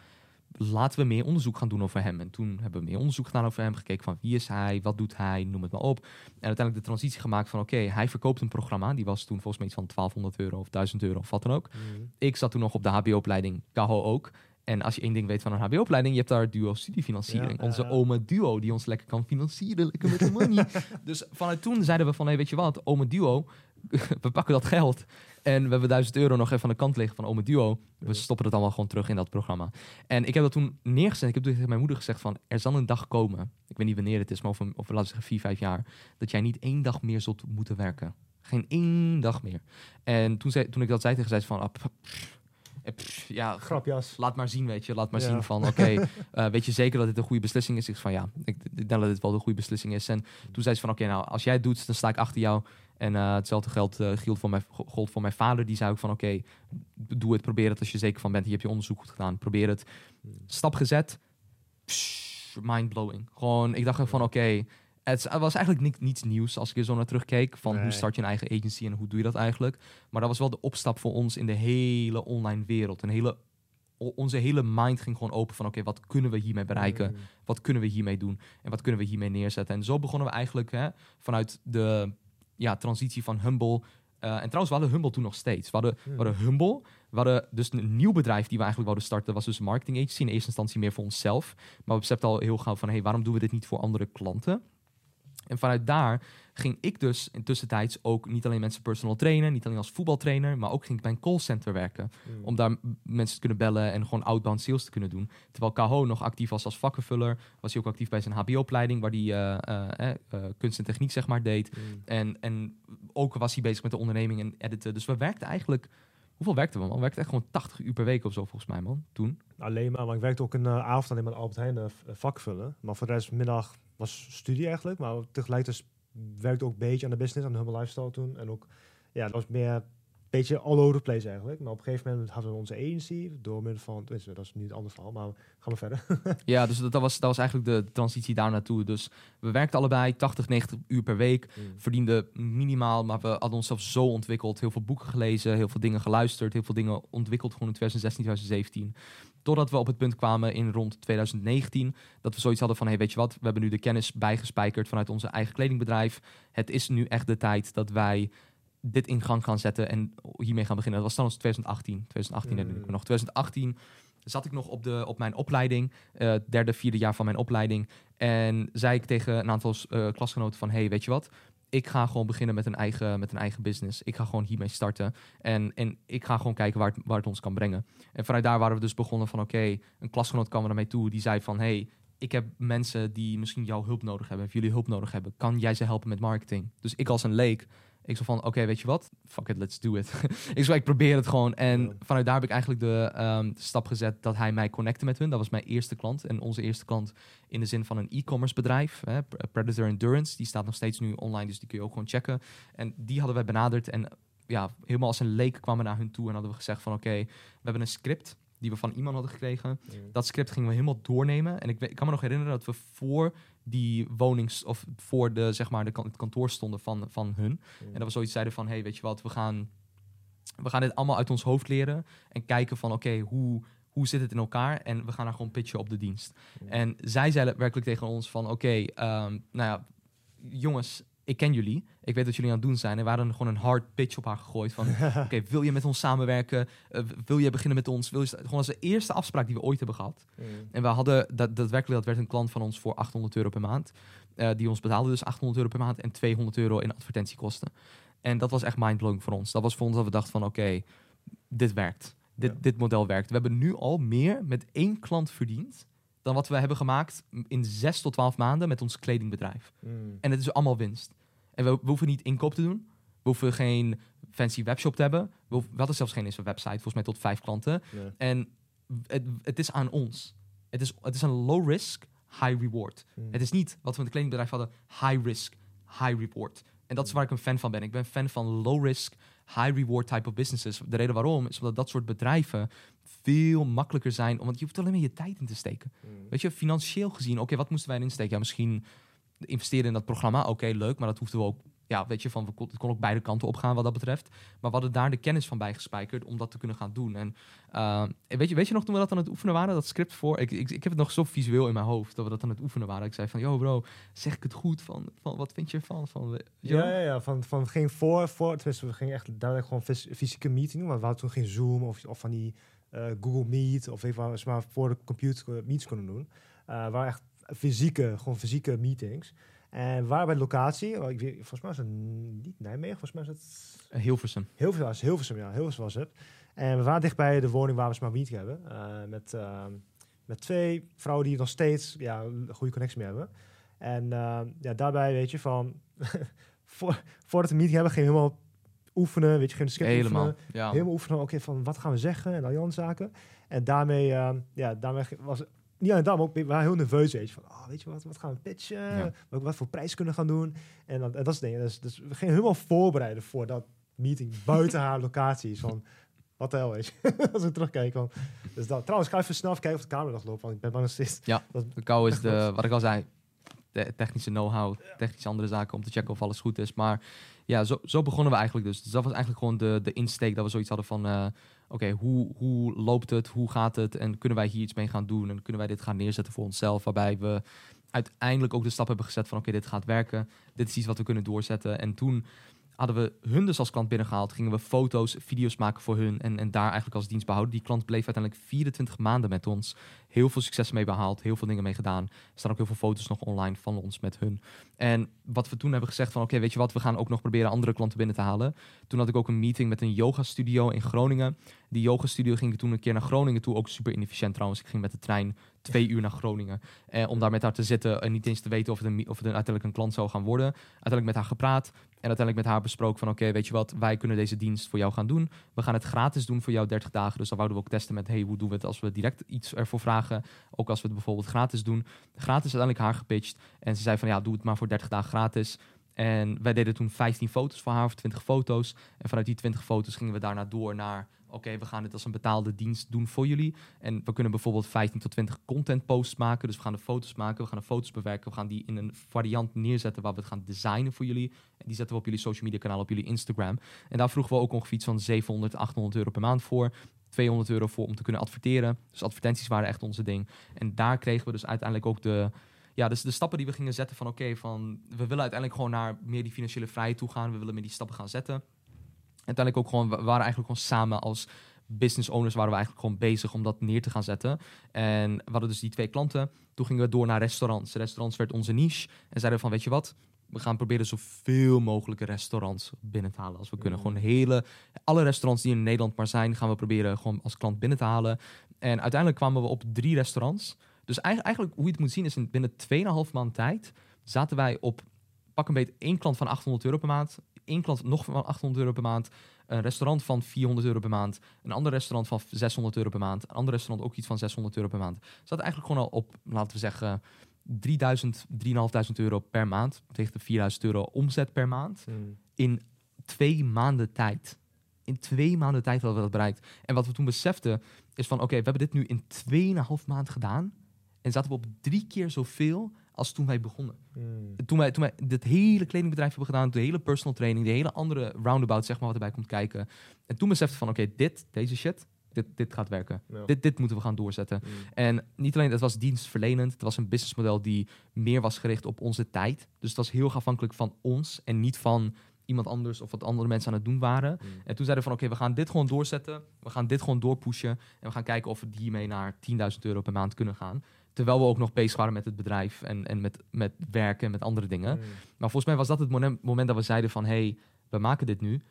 laten we meer onderzoek gaan doen over hem. En toen hebben we meer onderzoek gedaan over hem, gekeken van wie is hij, wat doet hij, noem het maar op. En uiteindelijk de transitie gemaakt van oké, hij verkoopt een programma, die was toen volgens mij iets van 1200 euro of 1000 euro of wat dan ook. Mhm. Ik zat toen nog op de HBO-opleiding, Kaho ook. En als je één ding weet van een HBO-opleiding, je hebt daar duo studiefinanciering. Onze oma Duo, die ons lekker kan financieren, lekker met de money. *laughs* dus vanuit toen zeiden we van, hey, weet je wat, oma Duo, *laughs* we pakken dat geld en we hebben 1000 euro nog even aan de kant liggen van Ome Duo. We stoppen het allemaal gewoon terug in dat programma. En ik heb dat toen neergezet. Ik heb toen tegen mijn moeder gezegd van... er zal een dag komen, ik weet niet wanneer het is... maar over, over laten we zeggen vier, vijf jaar... dat jij niet één dag meer zult moeten werken. Geen één dag meer. En toen, zei, toen ik dat zei tegen zij van... Ah, eh, ja, Grapjas. Laat maar zien, weet je. Laat maar zien van, *laughs* oké, eh, weet je zeker dat dit een goede beslissing is? Ik van, ja, ik, ik denk dat dit wel de goede beslissing is. En toen zei ze van, oké, nou, als jij het doet, dan sta ik achter jou. En uh, hetzelfde geldt uh, geldt voor mijn, gold voor mijn vader. Die zei ook van oké, doe het, probeer het als je zeker van bent. Je hebt je onderzoek goed gedaan, probeer het. Stap gezet, mind blowing. Gewoon, ik dacht van oké, Het was eigenlijk ni- niets nieuws als ik er zo naar terugkeek. Van hoe start je een eigen agency en hoe doe je dat eigenlijk. Maar dat was wel de opstap voor ons in de hele online wereld. Een hele, onze hele mind ging gewoon open van oké, wat kunnen we hiermee bereiken? Mm. Wat kunnen we hiermee doen? En wat kunnen we hiermee neerzetten? En zo begonnen we eigenlijk hè, vanuit de ja, transitie van Humble. eh, en trouwens, we hadden Humble toen nog steeds. We hadden, we Mm. hadden Humble. We hadden dus een nieuw bedrijf die we eigenlijk wouden starten. was dus een marketing agency. In eerste instantie meer voor onszelf. Maar we beseften al heel gauw van... hey, waarom doen we dit niet voor andere klanten? En vanuit daar ging ik dus in tussentijds ook niet alleen mensen personal trainen... niet alleen als voetbaltrainer... maar ook ging ik bij een callcenter werken Mm. om daar mensen te kunnen bellen en gewoon outbound sales te kunnen doen. Terwijl Kaho nog actief was als vakkenvuller, was hij ook actief bij zijn HBO-opleiding, waar hij eh, eh, eh, kunst en techniek zeg maar deed. Mm. En, en ook was hij bezig met de onderneming en editen. Dus we werkten eigenlijk, hoeveel werkten we man? We werkten echt gewoon 80 uur per week of zo volgens mij man, toen. Alleen maar, maar ik werkte ook een avond alleen maar Albert Heijn vakvullen. Maar voor de rest middag was studie eigenlijk. Maar tegelijkertijd werkte ook een beetje aan de business, aan de Humble Lifestyle toen. En ook, ja, dat was meer beetje all over the place eigenlijk. Maar op een gegeven moment hadden we onze agency door middel van, dat is nu een ander verhaal, maar gaan we verder. *laughs* Ja, dus dat, dat, was, dat was eigenlijk de transitie daar naartoe. Dus we werkten allebei 80, 90 uur per week. verdienden minimaal, maar we hadden onszelf zo ontwikkeld. Heel veel boeken gelezen, heel veel dingen geluisterd, heel veel dingen ontwikkeld gewoon in 2016, 2017. Totdat we op het punt kwamen in rond 2019 dat we zoiets hadden van, hey, weet je wat, we hebben nu de kennis bijgespijkerd vanuit onze eigen kledingbedrijf. Het is nu echt de tijd dat wij dit in gang gaan zetten en hiermee gaan beginnen. Dat was trouwens 2018. 2018 herinner ik me Mm. nog. 2018 zat ik nog op, de, op mijn opleiding, eh, derde, vierde jaar van mijn opleiding. En zei ik tegen een aantal eh, klasgenoten van, hey, weet je wat? Ik ga gewoon beginnen met een eigen, met een eigen business. Ik ga gewoon hiermee starten. En, en ik ga gewoon kijken waar het, waar het ons kan brengen. En vanuit daar waren we dus begonnen van, oké, een klasgenoot kwam er naar mij toe. Die zei van, hey, ik heb mensen die misschien jouw hulp nodig hebben. Of jullie hulp nodig hebben. Kan jij ze helpen met marketing? Dus ik als een leek, ik zo van, oké, weet je wat? Fuck it, let's do it. *laughs* ik zo, ik probeer het gewoon. En Ja. vanuit daar heb ik eigenlijk de ehm, stap gezet dat hij mij connecte met hun. Dat was mijn eerste klant. En onze eerste klant in de zin van een e-commerce bedrijf. Hè, Pre- Predator Endurance. Die staat nog steeds nu online, dus die kun je ook gewoon checken. En die hadden wij benaderd. En ja, helemaal als een leek kwamen we naar hun toe. En hadden we gezegd van, oké, we hebben een script die we van iemand hadden gekregen. Dat script gingen we helemaal doornemen. En ik kan me nog herinneren dat we voor die wonings... of voor de, zeg maar, de, kan- het kantoor stonden van, van hun. En dat we zoiets zeiden van, hey, weet je wat, we gaan, we gaan dit allemaal uit ons hoofd leren en kijken van, oké, hoe, hoe zit het in elkaar? En we gaan daar gewoon pitchen op de dienst. En zij zeiden werkelijk tegen ons van, oké, ehm, nou ja, jongens, ik ken jullie. Ik weet wat jullie aan het doen zijn. En we hadden gewoon een hard pitch op haar gegooid van, *laughs* oké, wil je met ons samenwerken? Eh, wil je beginnen met ons? Wil je, gewoon als de eerste afspraak die we ooit hebben gehad. En we hadden, dat, daadwerkelijk, dat werd een klant van ons voor 800 euro per maand. Eh, die ons betaalde dus 800 euro per maand en 200 euro in advertentiekosten. En dat was echt mindblowing voor ons. Dat was voor ons dat we dachten van oké, dit werkt. Dit, Ja. dit model werkt. We hebben nu al meer met één klant verdiend dan wat we hebben gemaakt in 6 tot 12 maanden met ons kledingbedrijf. En het is allemaal winst. En we, we hoeven niet inkoop te doen. We hoeven geen fancy webshop te hebben. We, hoeven- we hadden zelfs geen eens een website, volgens mij tot vijf klanten. En het, het is aan ons. Het is, het is een low risk, high reward. Het is niet wat we in het kledingbedrijf hadden, high risk, high reward. En dat is waar ik een fan van ben. Ik ben fan van low risk, high reward type of businesses. De reden waarom is omdat dat soort bedrijven veel makkelijker zijn, omdat je hoeft alleen maar je tijd in te steken. Weet je, financieel gezien, oké, wat moesten wij erin steken? Ja, misschien investeren in dat programma, oké, leuk, maar dat hoefden we ook, ja, weet je, van, we kon, het kon ook beide kanten opgaan wat dat betreft. Maar we hadden daar de kennis van bijgespijkerd om dat te kunnen gaan doen. En uh, weet, je, weet je nog toen we dat aan het oefenen waren, dat script voor, ik, ik, ik heb het nog zo visueel in mijn hoofd, dat we dat aan het oefenen waren. Ik zei van, yo bro, zeg ik het goed? Van, van wat vind je ervan? Van? Ja, ja, ja. Van, van ging voor, voor tenminste, we gingen echt duidelijk gewoon fys- fysieke meeting doen. Want we hadden toen geen Zoom of, of van die eh, Google Meet of even waar we maar voor de computer meets konden doen. Uh, waar echt fysieke, gewoon fysieke meetings. En waren bij de locatie, oh, ik weet, volgens mij was het niet Nijmegen, volgens mij was het... Hilversum. Hilversum, was Hilversum, ja, Hilversum was het. En we waren dichtbij de woning waar we maar meeting hebben. Uh, met, uh, met twee vrouwen die nog steeds ja, een goede connectie mee hebben. En uh, ja, daarbij weet je van... *laughs* voor, voordat we een meeting hebben, ging helemaal oefenen, weet je, geen script Helemaal, oefenen. ja. Helemaal oefenen, oké, okay, van wat gaan we zeggen en al die andere zaken. En daarmee, uh, ja, daarmee was alleen dat, maar ook, we waren heel nerveus, weet je, van, oh, weet je wat, wat gaan we pitchen, ja. wat, wat voor prijs kunnen gaan doen. En, dat, en dat is het ding. Dus, dus we gingen helemaal voorbereiden voor dat meeting buiten haar locaties. Van, wat de hel, weet je. *laughs* Als we terugkijken. Dus dat. Trouwens, ga even snel even kijken of de camera nog loopt, want ik ben bang dat steeds... Ja, *laughs* de kou is de, *laughs* wat ik al zei, te- technische know-how, technische andere zaken om te checken of alles goed is. Maar ja, zo, zo begonnen we eigenlijk dus. Dus dat was eigenlijk gewoon de, de insteek dat we zoiets hadden van, eh, oké, hoe, hoe loopt het, hoe gaat het? En kunnen wij hier iets mee gaan doen? En kunnen wij dit gaan neerzetten voor onszelf, waarbij we uiteindelijk ook de stap hebben gezet van, oké, dit gaat werken, dit is iets wat we kunnen doorzetten. En toen hadden we hun dus als klant binnengehaald, gingen we foto's, video's maken voor hun en, en daar eigenlijk als dienst behouden. Die klant bleef uiteindelijk 24 maanden met ons. Heel veel succes mee behaald, heel veel dingen mee gedaan. Er staan ook heel veel foto's nog online van ons met hun. En wat we toen hebben gezegd van, oké, weet je wat, we gaan ook nog proberen andere klanten binnen te halen. Toen had ik ook een meeting met een yoga studio in Groningen. Die yoga studio ging ik toen een keer naar Groningen toe, ook super inefficiënt trouwens. Ik ging met de trein twee uur naar Groningen. Eh, om daar met haar te zitten en niet eens te weten of het, een, of het uiteindelijk een klant zou gaan worden. Uiteindelijk met haar gepraat en uiteindelijk met haar besproken van oké, weet je wat, wij kunnen deze dienst voor jou gaan doen. We gaan het gratis doen voor jou 30 dagen. Dus dan wouden we ook testen met hey, hoe doen we het als we direct iets ervoor vragen. Ook als we het bijvoorbeeld gratis doen. Gratis is uiteindelijk haar gepitcht. En ze zei van ja, doe het maar voor 30 dagen gratis. En wij deden toen 15 foto's voor haar, of 20 foto's. En vanuit die 20 foto's gingen we daarna door naar... oké, we gaan dit als een betaalde dienst doen voor jullie. En we kunnen bijvoorbeeld 15 tot 20 content posts maken. Dus we gaan de foto's maken, we gaan de foto's bewerken... we gaan die in een variant neerzetten waar we het gaan designen voor jullie. En die zetten we op jullie social media kanaal, op jullie Instagram. En daar vroegen we ook ongeveer iets van 700, 800 euro per maand voor... 200 euro voor om te kunnen adverteren. Dus advertenties waren echt onze ding. En daar kregen we dus uiteindelijk ook de, ja, dus de stappen die we gingen zetten van oké, van we willen uiteindelijk gewoon naar meer die financiële vrijheid toe gaan. We willen meer die stappen gaan zetten. Uiteindelijk ook gewoon, we waren eigenlijk gewoon samen als business owners waren we eigenlijk gewoon bezig om dat neer te gaan zetten. En we hadden dus die twee klanten. Toen gingen we door naar restaurants. Restaurants werd onze niche. En zeiden van, weet je wat? We gaan proberen zoveel mogelijke restaurants binnen te halen als we kunnen. Mm. Gewoon hele, alle restaurants die in Nederland maar zijn, gaan we proberen gewoon als klant binnen te halen. En uiteindelijk kwamen we op drie restaurants. Dus eigenlijk, eigenlijk hoe je het moet zien is in binnen 2,5 maand tijd zaten wij op pak een beetje één klant van 800 euro per maand, één klant nog van 800 euro per maand, een restaurant van 400 euro per maand, een ander restaurant van 600 euro per maand, een ander restaurant ook iets van 600 euro per maand. Zat eigenlijk gewoon al op, laten we zeggen, 3000, 3500 euro per maand, tegen de 4000 euro omzet per maand Mm. in twee maanden tijd. In twee maanden tijd hadden we dat bereikt. En wat we toen beseften is van, oké, we hebben dit nu in 2,5 maand gedaan. En zaten we op drie keer zoveel als toen wij begonnen. Mm. Toen wij, toen wij dit hele kledingbedrijf hebben gedaan, de hele personal training, de hele andere roundabout, zeg maar, wat erbij komt kijken. En toen besefte van, oké, dit, deze shit, dit, dit gaat werken. Ja. Dit, dit moeten we gaan doorzetten. Mm. En niet alleen, het was dienstverlenend. Het was een businessmodel die meer was gericht op onze tijd. Dus het was heel afhankelijk van ons en niet van iemand anders of wat andere mensen aan het doen waren. Mm. En toen zeiden we van oké, we gaan dit gewoon doorzetten. We gaan dit gewoon doorpushen. En we gaan kijken of we hiermee naar 10.000 euro per maand kunnen gaan. Terwijl we ook nog bezig waren met het bedrijf en, en met, met werken en met andere dingen. Mm. Maar volgens mij was dat het moment, dat we zeiden van... hé, hey, we maken dit nu.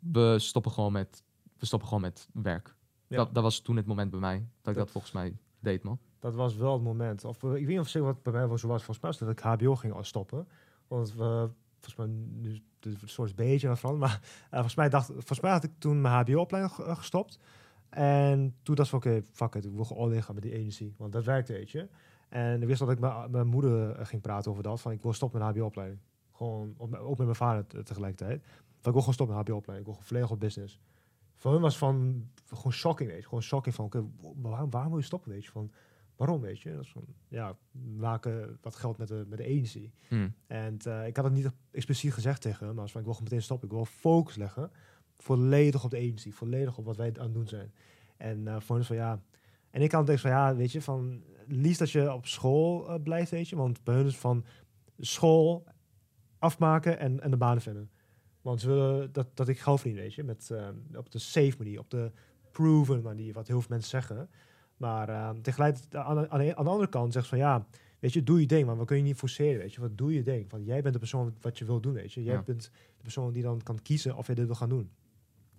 We stoppen gewoon met, we stoppen gewoon met werk. Ja. Dat, dat was toen het moment bij mij. Dat ik Dat- volgens mij deed, man. Dat was wel het moment. Of, eh, ik weet niet of zeker wat bij mij was, zo was. Volgens mij was dat ik HBO ging stoppen. Want we, volgens mij, nu de soort beetje aan het veranderen. Maar eh, volgens, mij dacht, volgens mij had ik toen mijn HBO-opleiding ge- eh, gestopt. En toen dacht ik, oké, fuck it, ik wil gewoon all in gaan met die energie. Want dat werkte, weet je. En ik wist dat ik met mijn moeder eh, ging praten over dat. Van ik wil stoppen met een HBO-opleiding. Gewoon, ook met mijn vader te- tegelijkertijd. Van ik wil gewoon stoppen met een HBO-opleiding. Ik wil gewoon volledig op business. Voor hun was van, gewoon shocking, weet je. Gewoon shocking van, oké, waarom, waarom wil je stoppen, weet je. Van, waarom, weet je. Dat is van, ja, maken wat geld met de, met de energie. Hmm. En eh, ik had het niet expliciet gezegd tegen hem, maar als van, ik wil gewoon meteen stoppen. Ik wil focus leggen, volledig op de energie, volledig op wat wij aan het doen zijn. En eh voor ons van, ja... En ik kan denken van, ja, weet je, van... Liefst dat je op school eh, blijft, weet je. Want bij hun is van school afmaken en, en de banen vinden. Want ze willen dat, dat ik geld verdien, weet je. Met, eh, op de safe manier, op de proven manier, wat heel veel mensen zeggen. Maar uh, tegelijkertijd, aan, de- aan, de, andere kant zegt ze van ja, weet je, doe je ding, maar we kunnen je niet forceren, weet je. Wat doe je ding? Want jij bent de persoon wat je wil doen, weet je. Jij Ja. bent de persoon die dan kan kiezen of je dit wil gaan doen.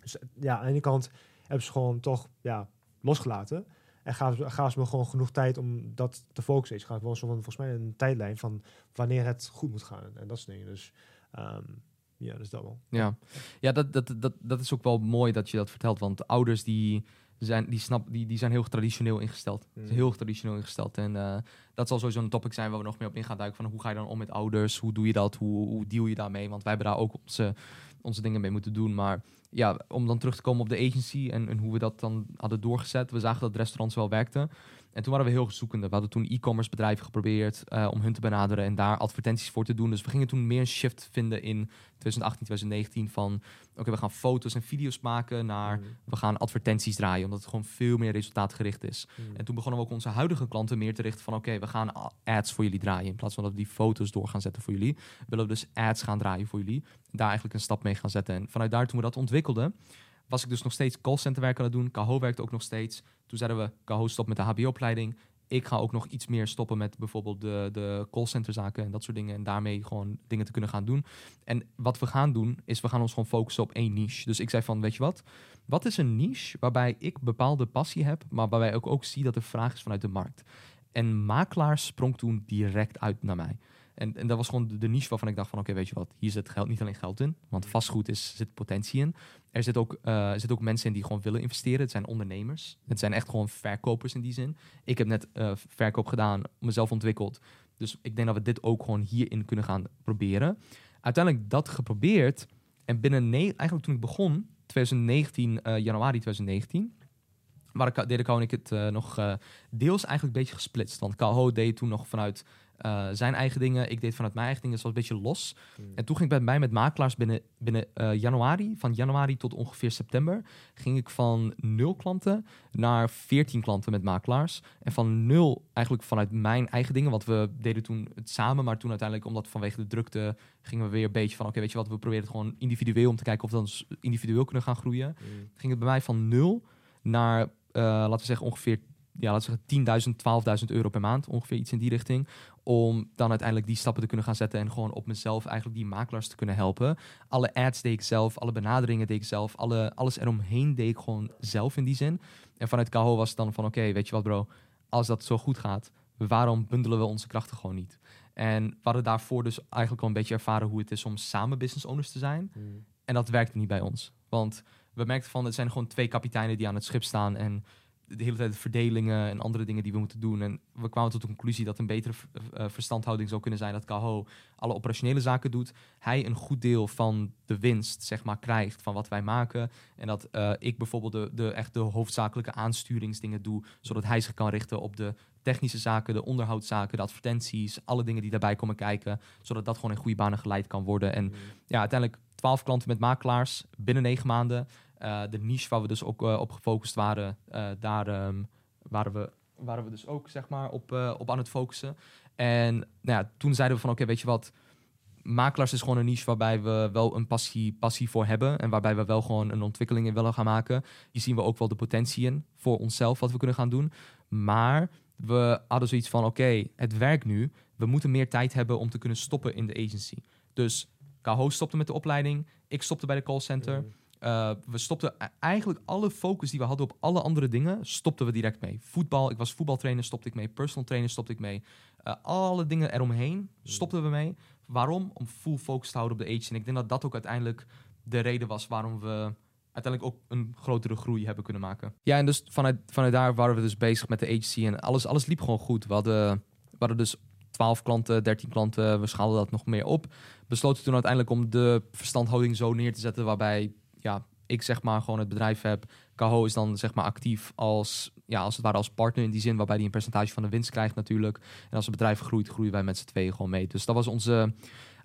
Dus eh, ja, aan de ene kant hebben ze gewoon toch ja, losgelaten. En gaven ze, gaven ze me gewoon genoeg tijd om dat te focussen. Ze gaven wel zo van, volgens mij een tijdlijn van wanneer het goed moet gaan en dat soort dingen. Dus ehm, ja, dus dat wel. Ja, ja dat, dat, dat, dat is ook wel mooi dat je dat vertelt. Want ouders die zijn, die snap, die, die zijn heel traditioneel ingesteld. Mm. Heel traditioneel ingesteld. En eh, dat zal sowieso een topic zijn waar we nog meer op in gaan duiken. Van hoe ga je dan om met ouders? Hoe doe je dat? Hoe, hoe deal je daarmee? Want wij hebben daar ook onze, onze dingen mee moeten doen. Maar ja, om dan terug te komen op de agency en, en hoe we dat dan hadden doorgezet. We zagen dat restaurants wel werkten. En toen waren we heel zoekende. We hadden toen e-commerce bedrijven geprobeerd uh, om hun te benaderen en daar advertenties voor te doen. Dus we gingen toen meer een shift vinden in 2018, 2019 van oké, we gaan foto's en video's maken naar Mm. we gaan advertenties draaien, omdat het gewoon veel meer resultaatgericht is. Mm. En toen begonnen we ook onze huidige klanten meer te richten van oké, we gaan ads voor jullie draaien. In plaats van dat we die foto's door gaan zetten voor jullie, willen we dus ads gaan draaien voor jullie. Daar eigenlijk een stap mee gaan zetten. En vanuit daar toen we dat ontwikkelden, was ik dus nog steeds callcenterwerk aan het doen. Kaho werkte ook nog steeds. Toen zeiden we, Kaho stop met de HBO-opleiding. Ik ga ook nog iets meer stoppen met bijvoorbeeld de, de callcenterzaken en dat soort dingen. En daarmee gewoon dingen te kunnen gaan doen. En wat we gaan doen, is we gaan ons gewoon focussen op één niche. Dus ik zei van, weet je wat? Wat is een niche waarbij ik bepaalde passie heb, maar waarbij ik ook, ook zie dat er vraag is vanuit de markt? En makelaar sprong toen direct uit naar mij. En, en dat was gewoon de, de niche waarvan ik dacht van, oké, weet je wat? Hier zit geld, niet alleen geld in, want vastgoed is, zit potentie in. Er zit, ook, eh, er zitten ook mensen in die gewoon willen investeren. Het zijn ondernemers. Het zijn echt gewoon verkopers in die zin. Ik heb net eh, verkoop gedaan, mezelf ontwikkeld. Dus ik denk dat we dit ook gewoon hierin kunnen gaan proberen. Uiteindelijk dat geprobeerd. En binnen, ne- eigenlijk toen ik begon, 2019, eh, januari 2019, waar ik, deed ik en ik het nog deels eigenlijk een beetje gesplitst. Want Calho deed toen nog vanuit eh, zijn eigen dingen. Ik deed vanuit mijn eigen dingen. Het was een beetje los. Mm. En toen ging ik bij mij met makelaars binnen, binnen eh, januari, van januari tot ongeveer september, ging ik van nul klanten naar 14 klanten met makelaars. En van nul eigenlijk vanuit mijn eigen dingen, want we deden toen het samen, maar toen uiteindelijk, omdat vanwege de drukte, gingen we weer een beetje van, oké, weet je wat, we proberen het gewoon individueel om te kijken of we dan individueel kunnen gaan groeien. Mm. Ging het bij mij van nul naar, eh, laten we zeggen, ongeveer ja, laten we zeggen 10.000, 12.000 euro per maand, ongeveer iets in die richting. Om dan uiteindelijk die stappen te kunnen gaan zetten en gewoon op mezelf eigenlijk die makelaars te kunnen helpen. Alle ads deed ik zelf, alle benaderingen deed ik zelf, alle, alles eromheen deed ik gewoon zelf in die zin. En vanuit KHO was het dan van oké, weet je wat bro, als dat zo goed gaat, waarom bundelen we onze krachten gewoon niet? En we hadden daarvoor dus eigenlijk al een beetje ervaren hoe het is om samen business owners te zijn. Mm. En dat werkte niet bij ons. Want we merkten van, het zijn gewoon twee kapiteinen die aan het schip staan. En de hele tijd de verdelingen en andere dingen die we moeten doen. En we kwamen tot de conclusie dat een betere eh, verstandhouding zou kunnen zijn dat KHO alle operationele zaken doet. Hij een goed deel van de winst, zeg maar, krijgt van wat wij maken. En dat eh, ik bijvoorbeeld de, de, echt de hoofdzakelijke aansturingsdingen doe, zodat hij zich kan richten op de technische zaken, de onderhoudszaken, de advertenties, alle dingen die daarbij komen kijken, zodat dat gewoon in goede banen geleid kan worden. En Mm. ja, uiteindelijk 12 klanten met makelaars binnen negen maanden. Eh, de niche waar we dus ook eh, op gefocust waren, eh, daar ehm, waren, we, waren we dus ook zeg maar op, op aan het focussen. En nou ja, toen zeiden we van oké, weet je wat, makelaars is gewoon een niche waarbij we wel een passie, passie voor hebben en waarbij we wel gewoon een ontwikkeling in willen gaan maken. Hier zien we ook wel de potentie in voor onszelf wat we kunnen gaan doen. Maar we hadden zoiets van oké, het werkt nu. We moeten meer tijd hebben om te kunnen stoppen in de agency. Dus KHO stopte met de opleiding. Ik stopte bij de callcenter. Mm. Uh, we stopten e- eigenlijk alle focus die we hadden op alle andere dingen, stopten we direct mee. Voetbal, ik was voetbaltrainer, stopte ik mee. Personal trainer, stopte ik mee. Uh, alle dingen eromheen stopten we mee. Waarom? Om full focus te houden op de agency. En ik denk dat dat ook uiteindelijk de reden was waarom we uiteindelijk ook een grotere groei hebben kunnen maken. Ja, en dus vanuit, vanuit daar waren we dus bezig met de agency en alles, alles liep gewoon goed. We hadden, we hadden dus 12 klanten, 13 klanten, we schaalden dat nog meer op. Besloten toen uiteindelijk om de verstandhouding zo neer te zetten waarbij ja, ik zeg maar gewoon het bedrijf heb. Kaho is dan zeg maar actief als, ja, als het ware als partner in die zin, waarbij hij een percentage van de winst krijgt natuurlijk. En als het bedrijf groeit, groeien wij met z'n tweeën gewoon mee. Dus dat was onze,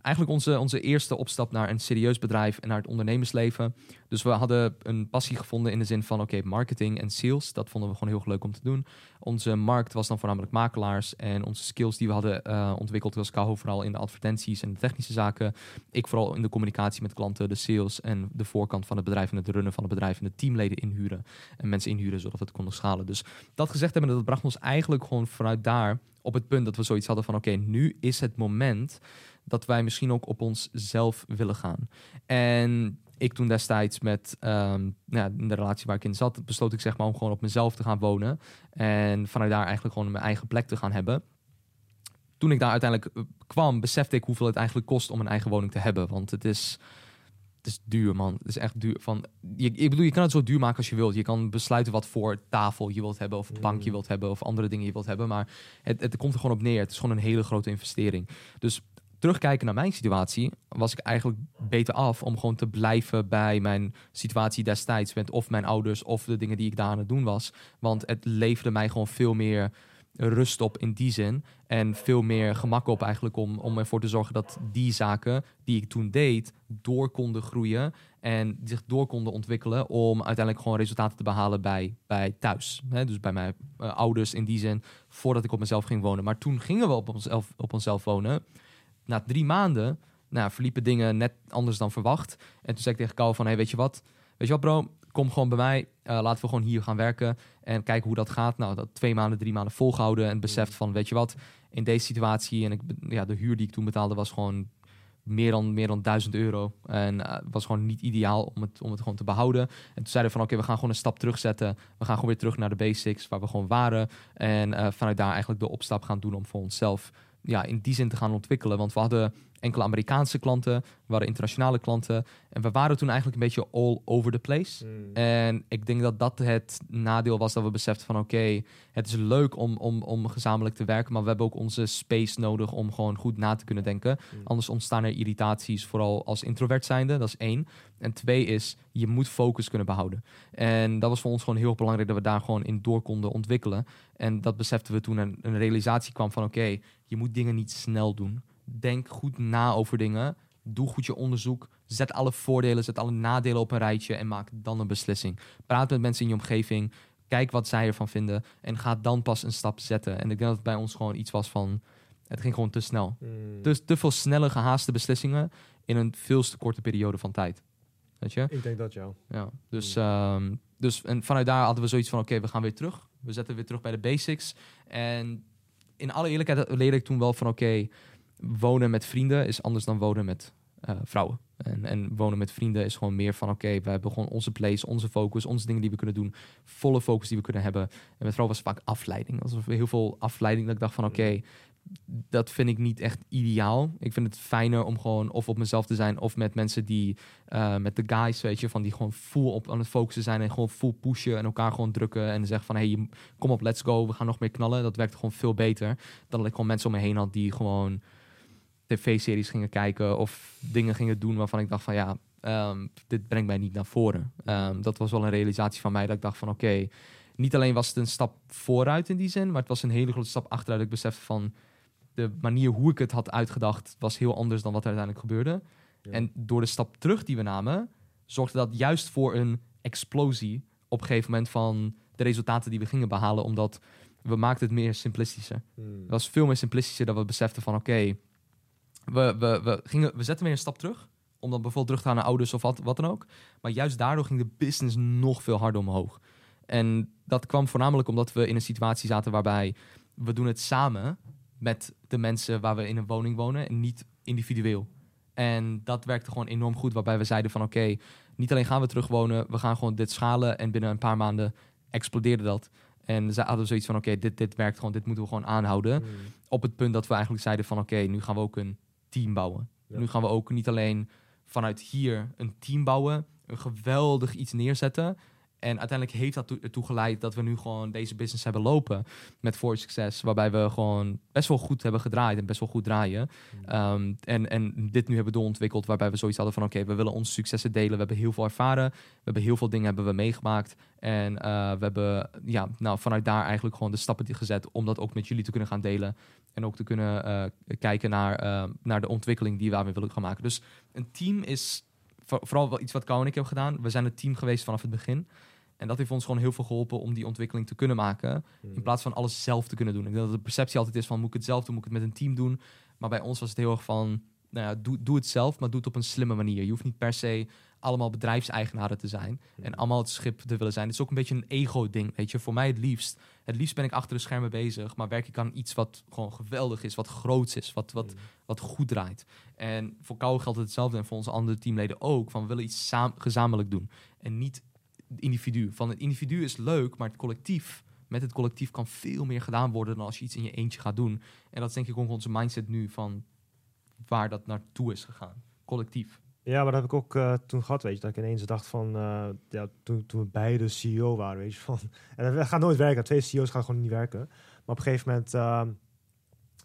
eigenlijk onze, onze eerste opstap naar een serieus bedrijf en naar het ondernemersleven. Dus we hadden een passie gevonden in de zin van oké, marketing en sales. Dat vonden we gewoon heel leuk om te doen. Onze markt was dan voornamelijk makelaars. En onze skills die we hadden uh, ontwikkeld was Kaho vooral in de advertenties en de technische zaken. Ik vooral in de communicatie met klanten, de sales en de voorkant van het bedrijf en het runnen van het bedrijf en de teamleden inhuren. En mensen inhuren zodat we het konden schalen. Dus dat gezegd hebben, dat bracht ons eigenlijk gewoon vanuit daar op het punt dat we zoiets hadden van oké, nu is het moment dat wij misschien ook op onszelf willen gaan. En ik toen destijds met um, ja, de relatie waar ik in zat, besloot ik zeg maar om gewoon op mezelf te gaan wonen. En vanuit daar eigenlijk gewoon mijn eigen plek te gaan hebben. Toen ik daar uiteindelijk kwam, besefte ik hoeveel het eigenlijk kost om een eigen woning te hebben. Want het is, het is duur, man. Het is echt duur. Van, je, ik bedoel, je kan het zo duur maken als je wilt. Je kan besluiten wat voor tafel je wilt hebben, of bank je wilt hebben, of andere dingen je wilt hebben. Maar het, het komt er gewoon op neer. Het is gewoon een hele grote investering. Dus terugkijken naar mijn situatie, was ik eigenlijk beter af om gewoon te blijven bij mijn situatie destijds. Met of mijn ouders of de dingen die ik daar aan het doen was. Want het leverde mij gewoon veel meer rust op in die zin. En veel meer gemak op eigenlijk om, om ervoor te zorgen dat die zaken die ik toen deed, door konden groeien en zich door konden ontwikkelen om uiteindelijk gewoon resultaten te behalen bij, bij thuis. Hè? Dus bij mijn eh, ouders in die zin, voordat ik op mezelf ging wonen. Maar toen gingen we op onszelf, op onszelf wonen. Na drie maanden nou, verliepen dingen net anders dan verwacht. En toen zei ik tegen Kou van, hey, weet je wat? Weet je wat bro, kom gewoon bij mij. Uh, laten we gewoon hier gaan werken en kijken hoe dat gaat. Nou, dat twee maanden, drie maanden volgehouden en beseft van, weet je wat, in deze situatie en ik, ja, de huur die ik toen betaalde was gewoon meer dan, meer dan 1000 euro. En uh, was gewoon niet ideaal om het, om het gewoon te behouden. En toen zeiden we van oké, we gaan gewoon een stap terugzetten. We gaan gewoon weer terug naar de basics waar we gewoon waren. En uh, vanuit daar eigenlijk de opstap gaan doen om voor onszelf ja, in die zin te gaan ontwikkelen. Want we hadden enkele Amerikaanse klanten, we waren internationale klanten. En we waren toen eigenlijk een beetje all over the place. Mm. En ik denk dat dat het nadeel was dat we beseften van oké, het is leuk om, om, om gezamenlijk te werken, maar we hebben ook onze space nodig om gewoon goed na te kunnen denken. Mm. Anders ontstaan er irritaties, vooral als introvert zijnde, dat is één. En twee is, je moet focus kunnen behouden. En dat was voor ons gewoon heel belangrijk dat we daar gewoon in door konden ontwikkelen. En dat beseften we toen een, een realisatie kwam van oké, je moet dingen niet snel doen. Denk goed na over dingen. Doe goed je onderzoek. Zet alle voordelen, zet alle nadelen op een rijtje en maak dan een beslissing. Praat met mensen in je omgeving. Kijk wat zij ervan vinden. En ga dan pas een stap zetten. En ik denk dat het bij ons gewoon iets was van. Het ging gewoon te snel. Mm. Dus te veel snelle, gehaaste beslissingen in een veel te korte periode van tijd. Weet je? Ik denk dat jou. Ja, dus, Hmm. ehm, dus en vanuit daar hadden we zoiets van: oké, we gaan weer terug. We zetten weer terug bij de basics. En in alle eerlijkheid leerde ik toen wel van: oké, wonen met vrienden is anders dan wonen met eh, vrouwen. En, en wonen met vrienden is gewoon meer van: oké, we hebben gewoon onze place, onze focus, onze dingen die we kunnen doen, volle focus die we kunnen hebben. En met vrouwen was het vaak afleiding. Alsof heel veel afleiding. Dat ik dacht van: oké, dat vind ik niet echt ideaal. Ik vind het fijner om gewoon of op mezelf te zijn of met mensen die eh, met de guys, weet je, van die gewoon full op aan het focussen zijn en gewoon full pushen en elkaar gewoon drukken en zeggen van hey, kom op, let's go, we gaan nog meer knallen. Dat werkt gewoon veel beter dan dat ik gewoon mensen om me heen had die gewoon tv-series gingen kijken of dingen gingen doen waarvan ik dacht van ja, ehm, dit brengt mij niet naar voren. Ehm, dat was wel een realisatie van mij dat ik dacht van oké, niet alleen was het een stap vooruit in die zin, maar het was een hele grote stap achteruit. Ik besefte van de manier hoe ik het had uitgedacht was heel anders dan wat er uiteindelijk gebeurde. Ja. En door de stap terug die we namen, zorgde dat juist voor een explosie op een gegeven moment van de resultaten die we gingen behalen, omdat we maakten het meer simplistischer. Mm. Het was veel meer simplistischer dat we beseften van oké, we, we, we, gingen, we zetten weer een stap terug. Om dan bijvoorbeeld terug te gaan naar ouders of wat, wat dan ook. Maar juist daardoor ging de business nog veel harder omhoog. En dat kwam voornamelijk omdat we in een situatie zaten waarbij we doen het samen met de mensen waar we in een woning wonen en niet individueel. En dat werkte gewoon enorm goed, waarbij we zeiden van oké, niet alleen gaan we terugwonen, we gaan gewoon dit schalen en binnen een paar maanden explodeerde dat. En ze hadden zoiets van oké, dit, dit werkt gewoon, dit moeten we gewoon aanhouden Mm. op het punt dat we eigenlijk zeiden van oké, nu gaan we ook een team bouwen. Ja. Nu gaan we ook niet alleen vanuit hier een team bouwen, een geweldig iets neerzetten. En uiteindelijk heeft dat to- ertoe geleid dat we nu gewoon deze business hebben lopen met For Success. Waarbij we gewoon best wel goed hebben gedraaid en best wel goed draaien. Ehm, en, en dit nu hebben doorontwikkeld waarbij we zoiets hadden van oké, we willen onze successen delen. We hebben heel veel ervaren. We hebben heel veel dingen hebben we meegemaakt. En eh, we hebben ja, nou, vanuit daar eigenlijk gewoon de stappen die gezet om dat ook met jullie te kunnen gaan delen. En ook te kunnen eh, kijken naar, eh, naar de ontwikkeling die we daarmee willen gaan maken. Dus een team is voor- vooral wel iets wat Kou en ik hebben gedaan. We zijn een team geweest vanaf het begin. En dat heeft ons gewoon heel veel geholpen om die ontwikkeling te kunnen maken. Mm. In plaats van alles zelf te kunnen doen. Ik denk dat de perceptie altijd is van moet ik het zelf doen, moet ik het met een team doen. Maar bij ons was het heel erg van, nou ja, doe, doe het zelf, maar doe het op een slimme manier. Je hoeft niet per se allemaal bedrijfseigenaren te zijn. En allemaal het schip te willen zijn. Het is ook een beetje een ego-ding, weet je. Voor mij het liefst. Het liefst ben ik achter de schermen bezig, maar werk ik aan iets wat gewoon geweldig is, wat groots is, wat, wat, Mm. wat goed draait. En voor Kou geldt het hetzelfde en voor onze andere teamleden ook. Van we willen iets gezamenlijk doen. En niet individu. Van het individu is leuk, maar het collectief, met het collectief kan veel meer gedaan worden dan als je iets in je eentje gaat doen. En dat is denk ik ook onze mindset nu van waar dat naartoe is gegaan. Collectief. Ja, maar dat heb ik ook eh, toen gehad, weet je. Dat ik ineens dacht van, eh, ja, toen, toen we beide CEO waren, weet je. Van, *laughs* en dat gaat nooit werken. Twee CEO's gaan gewoon niet werken. Maar op een gegeven moment ehm,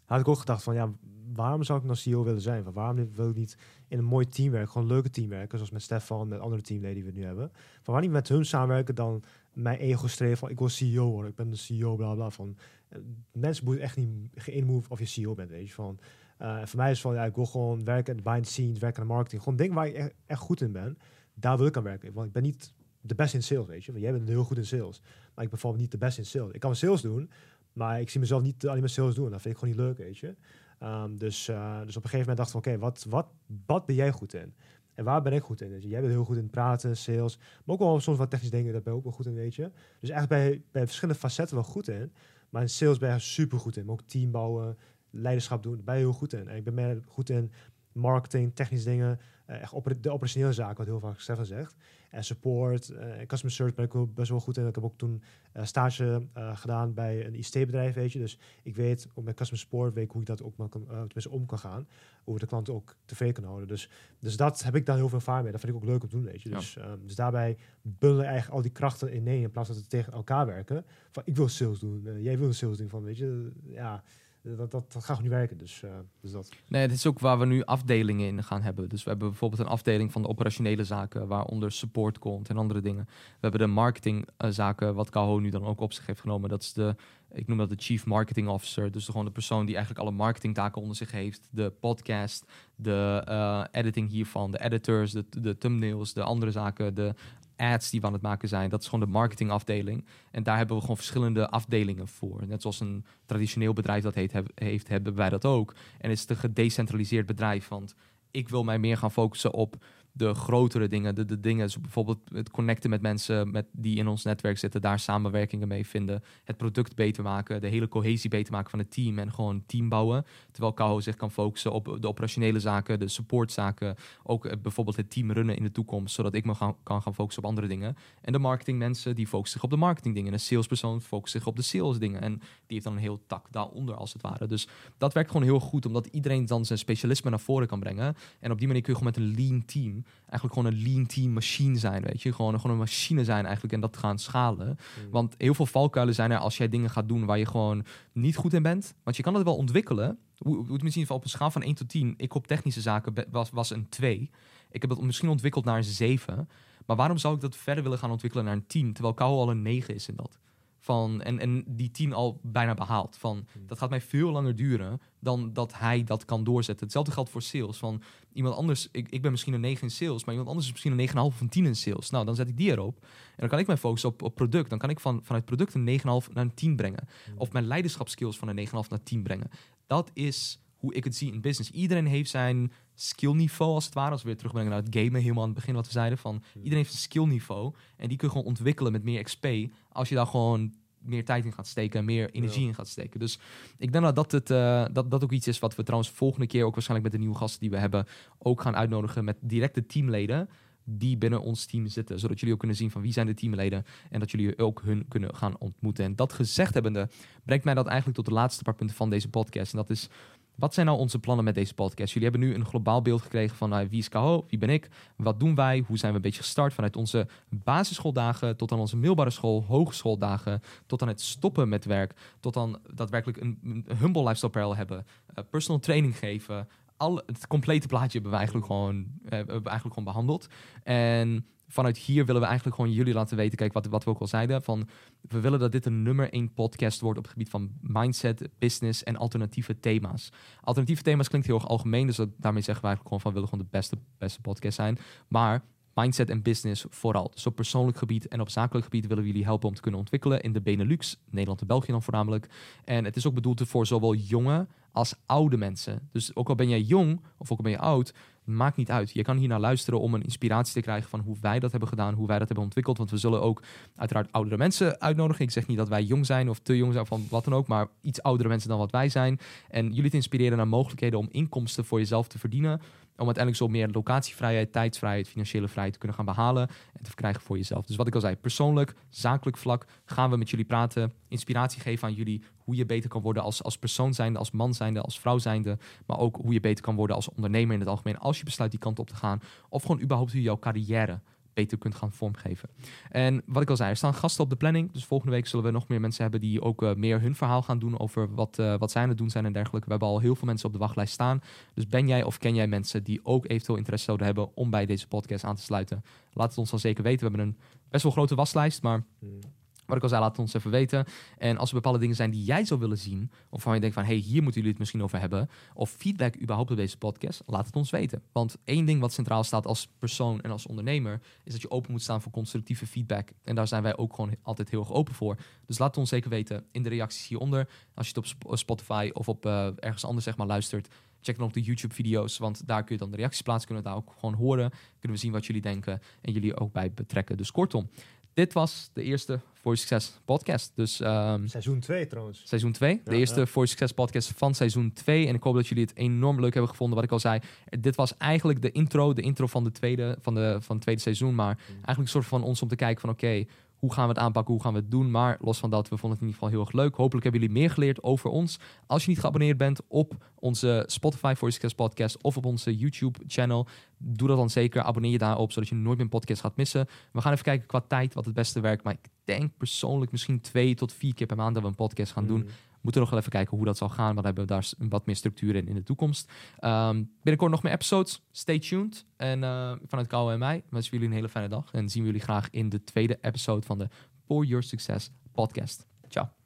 had ik ook gedacht van, ja, waarom zou ik nou CEO willen zijn? Van, waarom wil ik niet in een mooi team werken, gewoon leuke team werken, zoals met Stefan, met andere teamleden die we nu hebben. Van waarom niet met hun samenwerken dan mijn ego streven van, ik wil CEO worden, ik ben de CEO, bla bla. Van, eh, mensen moeten echt niet geïnmove of je CEO bent, weet je. Van, uh, voor mij is van, ja, ik wil gewoon werken in behind the scenes, werken aan de marketing. Gewoon dingen waar ik echt, goed in ben, daar wil ik aan werken. Want ik ben niet de beste in sales, weet je. Want jij bent heel goed in sales. Maar ik ben bijvoorbeeld niet de beste in sales. Ik kan sales doen, maar ik zie mezelf niet alleen maar sales doen. Dat vind ik gewoon niet leuk, weet je. Um, dus, uh, dus op een gegeven moment dacht ik oké, wat, wat, wat ben jij goed in? En waar ben ik goed in? Dus jij bent heel goed in praten, sales, maar ook wel soms wat technische dingen, daar ben ik ook wel goed in, weet je. Dus eigenlijk bij, bij verschillende facetten wel goed in. Maar in sales ben je super goed in. Maar ook team bouwen, leiderschap doen, daar ben je heel goed in. En ik ben meer goed in marketing, technische dingen, uh, echt de operationele zaken, wat heel vaak Stefan zegt. En support, uh, customer service ben ik wel best wel goed in. Ik heb ook toen uh, stage gedaan bij een ICT-bedrijf, weet je. Dus ik weet, op mijn customer support, weet ik hoe ik dat ook maar kan, tenminste om kan gaan. Hoe we de klanten ook tevreden kunnen houden. Dus, dus dat heb ik dan heel veel ervaring mee. Dat vind ik ook leuk om te doen, weet je. Ja. Dus, um, dus daarbij bundelen eigenlijk al die krachten in één, in plaats dat ze tegen elkaar werken. Van, ik wil sales doen, jij wil sales doen, van, weet je, ja dat, dat, dat gaat niet werken. Dus, uh, dus dat. Nee, het is ook waar we nu afdelingen in gaan hebben. Dus we hebben bijvoorbeeld een afdeling van de operationele zaken, waaronder support komt en andere dingen. We hebben de marketingzaken, wat Kaho nu dan ook op zich heeft genomen. Dat is de, ik noem dat de Chief Marketing Officer. Dus gewoon de persoon die eigenlijk alle marketingtaken onder zich heeft. De podcast, de uh, editing hiervan, de editors, de, de thumbnails, de andere zaken, de ads die we aan het maken zijn. Dat is gewoon de marketingafdeling. En daar hebben we gewoon verschillende afdelingen voor. Net zoals een traditioneel bedrijf dat heet, heeft, hebben wij dat ook. En het is een gedecentraliseerd bedrijf. Want ik wil mij meer gaan focussen op de grotere dingen, de, de dingen, zo bijvoorbeeld het connecten met mensen met, die in ons netwerk zitten, daar samenwerkingen mee vinden, het product beter maken, de hele cohesie beter maken van het team en gewoon team bouwen. Terwijl Kaho zich kan focussen op de operationele zaken, de supportzaken, ook eh, bijvoorbeeld het team runnen in de toekomst, zodat ik me kan gaan focussen op andere dingen. En de marketingmensen, die focussen zich op de marketingdingen. Een salespersoon focust zich op de salesdingen en die heeft dan een heel tak daaronder als het ware. Dus dat werkt gewoon heel goed, omdat iedereen dan zijn specialisme naar voren kan brengen. En op die manier kun je gewoon met een lean team eigenlijk gewoon een lean team machine zijn, weet je. Gewoon, gewoon een machine zijn eigenlijk en dat gaan schalen. Mm. Want heel veel valkuilen zijn er als jij dingen gaat doen waar je gewoon niet goed in bent. Want je kan het wel ontwikkelen. Hoe, het misschien op een schaal van 1 tot 10. Ik op technische zaken was, was een 2. Ik heb het misschien ontwikkeld naar een 7. Maar waarom zou ik dat verder willen gaan ontwikkelen naar een 10? Terwijl Kou al een 9 is in dat. Van, en, en die 10 al bijna behaald. Van, hmm. dat gaat mij veel langer duren dan dat hij dat kan doorzetten. Hetzelfde geldt voor sales. Van iemand anders, ik, ik ben misschien een 9 in sales, maar iemand anders is misschien een 9,5 of een 10 in sales. Nou, dan zet ik die erop. En dan kan ik mijn focus op, op product. Dan kan ik van, vanuit product een 9,5 naar een 10 brengen. Hmm. Of mijn leiderschapskills van een 9,5 naar 10 brengen. Dat is hoe ik het zie in business. Iedereen heeft zijn skillniveau als het ware. Als we weer terugbrengen naar het gamen, helemaal aan het begin wat we zeiden. Van. Iedereen heeft een skillniveau. En die kun je gewoon ontwikkelen met meer XP. Als je daar gewoon meer tijd in gaat steken en meer energie in gaat steken. Dus ik denk dat dat, het, uh, dat dat ook iets is wat we trouwens volgende keer ook waarschijnlijk met de nieuwe gasten die we hebben ook gaan uitnodigen met directe teamleden die binnen ons team zitten. Zodat jullie ook kunnen zien van wie zijn de teamleden en dat jullie ook hun kunnen gaan ontmoeten. En dat gezegd hebbende brengt mij dat eigenlijk tot de laatste paar punten van deze podcast. En dat is wat zijn nou onze plannen met deze podcast? Jullie hebben nu een globaal beeld gekregen van uh, wie is KHO, wie ben ik, wat doen wij, hoe zijn we een beetje gestart vanuit onze basisschooldagen tot aan onze middelbare school, hogeschooldagen, tot aan het stoppen met werk, tot aan daadwerkelijk een, een humble lifestyle apparel hebben, uh, personal training geven. Het complete plaatje hebben we eigenlijk gewoon, we eigenlijk gewoon behandeld. En vanuit hier willen we eigenlijk gewoon jullie laten weten, kijk wat, wat we ook al zeiden, van we willen dat dit een nummer één podcast wordt op het gebied van mindset, business en alternatieve thema's. Alternatieve thema's klinkt heel erg algemeen, dus dat, daarmee zeggen we eigenlijk gewoon van we willen gewoon de beste, beste podcast zijn. Maar mindset en business vooral. Dus op persoonlijk gebied en op zakelijk gebied willen we jullie helpen om te kunnen ontwikkelen in de Benelux, Nederland en België dan voornamelijk. En het is ook bedoeld voor zowel jonge als oude mensen. Dus ook al ben jij jong of ook al ben je oud, maakt niet uit. Je kan hier naar luisteren om een inspiratie te krijgen van hoe wij dat hebben gedaan, hoe wij dat hebben ontwikkeld. Want we zullen ook uiteraard oudere mensen uitnodigen. Ik zeg niet dat wij jong zijn of te jong zijn van wat dan ook, maar iets oudere mensen dan wat wij zijn. En jullie te inspireren naar mogelijkheden om inkomsten voor jezelf te verdienen om uiteindelijk zo meer locatievrijheid, tijdsvrijheid, financiële vrijheid te kunnen gaan behalen en te verkrijgen voor jezelf. Dus wat ik al zei, persoonlijk, zakelijk vlak gaan we met jullie praten, inspiratie geven aan jullie hoe je beter kan worden als, als persoon zijnde, als man zijnde, als vrouw zijnde, maar ook hoe je beter kan worden als ondernemer in het algemeen als je besluit die kant op te gaan of gewoon überhaupt hoe jouw carrière beter kunt gaan vormgeven. En wat ik al zei, er staan gasten op de planning. Dus volgende week zullen we nog meer mensen hebben die ook eh, meer hun verhaal gaan doen over wat, uh, wat zij aan het doen zijn en dergelijke. We hebben al heel veel mensen op de wachtlijst staan. Dus ben jij of ken jij mensen die ook eventueel interesse zouden hebben om bij deze podcast aan te sluiten? Laat het ons dan zeker weten. We hebben een best wel grote waslijst, maar Hmm. Wat ik al zei, laat het ons even weten. En als er bepaalde dingen zijn die jij zou willen zien, of waarvan je denkt van, hey, hier moeten jullie het misschien over hebben, of feedback überhaupt op deze podcast, laat het ons weten. Want één ding wat centraal staat als persoon en als ondernemer, is dat je open moet staan voor constructieve feedback. En daar zijn wij ook gewoon altijd heel erg open voor. Dus laat het ons zeker weten in de reacties hieronder. Als je het op Sp- Spotify of op eh, ergens anders zeg maar luistert, check dan op de YouTube-video's, want daar kun je dan de reacties plaatsen. Kunnen we daar ook gewoon horen. Kunnen we zien wat jullie denken en jullie ook bij betrekken. Dus kortom, dit was de eerste voor Succes podcast. Dus ehm, Seizoen 2 trouwens. seizoen 2. De eerste ja. voor Succes podcast van seizoen 2. En ik hoop dat jullie het enorm leuk hebben gevonden. Wat ik al zei, dit was eigenlijk de intro. De intro van, de tweede, van, de, van het tweede seizoen. Maar eigenlijk een soort van ons om te kijken van oké, hoe gaan we het aanpakken? Hoe gaan we het doen? Maar los van dat, we vonden het in ieder geval heel erg leuk. Hopelijk hebben jullie meer geleerd over ons. Als je niet geabonneerd bent op onze Spotify voor Succes podcast of op onze YouTube channel, doe dat dan zeker. Abonneer je daarop, zodat je nooit meer een podcast gaat missen. We gaan even kijken qua tijd wat het beste werkt. Maar ik denk persoonlijk misschien twee tot vier keer per maand dat we een podcast gaan doen. Moeten nog wel even kijken hoe dat zal gaan. Want dan hebben we daar wat meer structuur in in de toekomst. Ehm, binnenkort nog meer episodes. Stay tuned. En eh, vanuit Kouwe en mij wensen we jullie een hele fijne dag. En zien we jullie graag in de tweede episode van de For Your Success podcast. Ciao.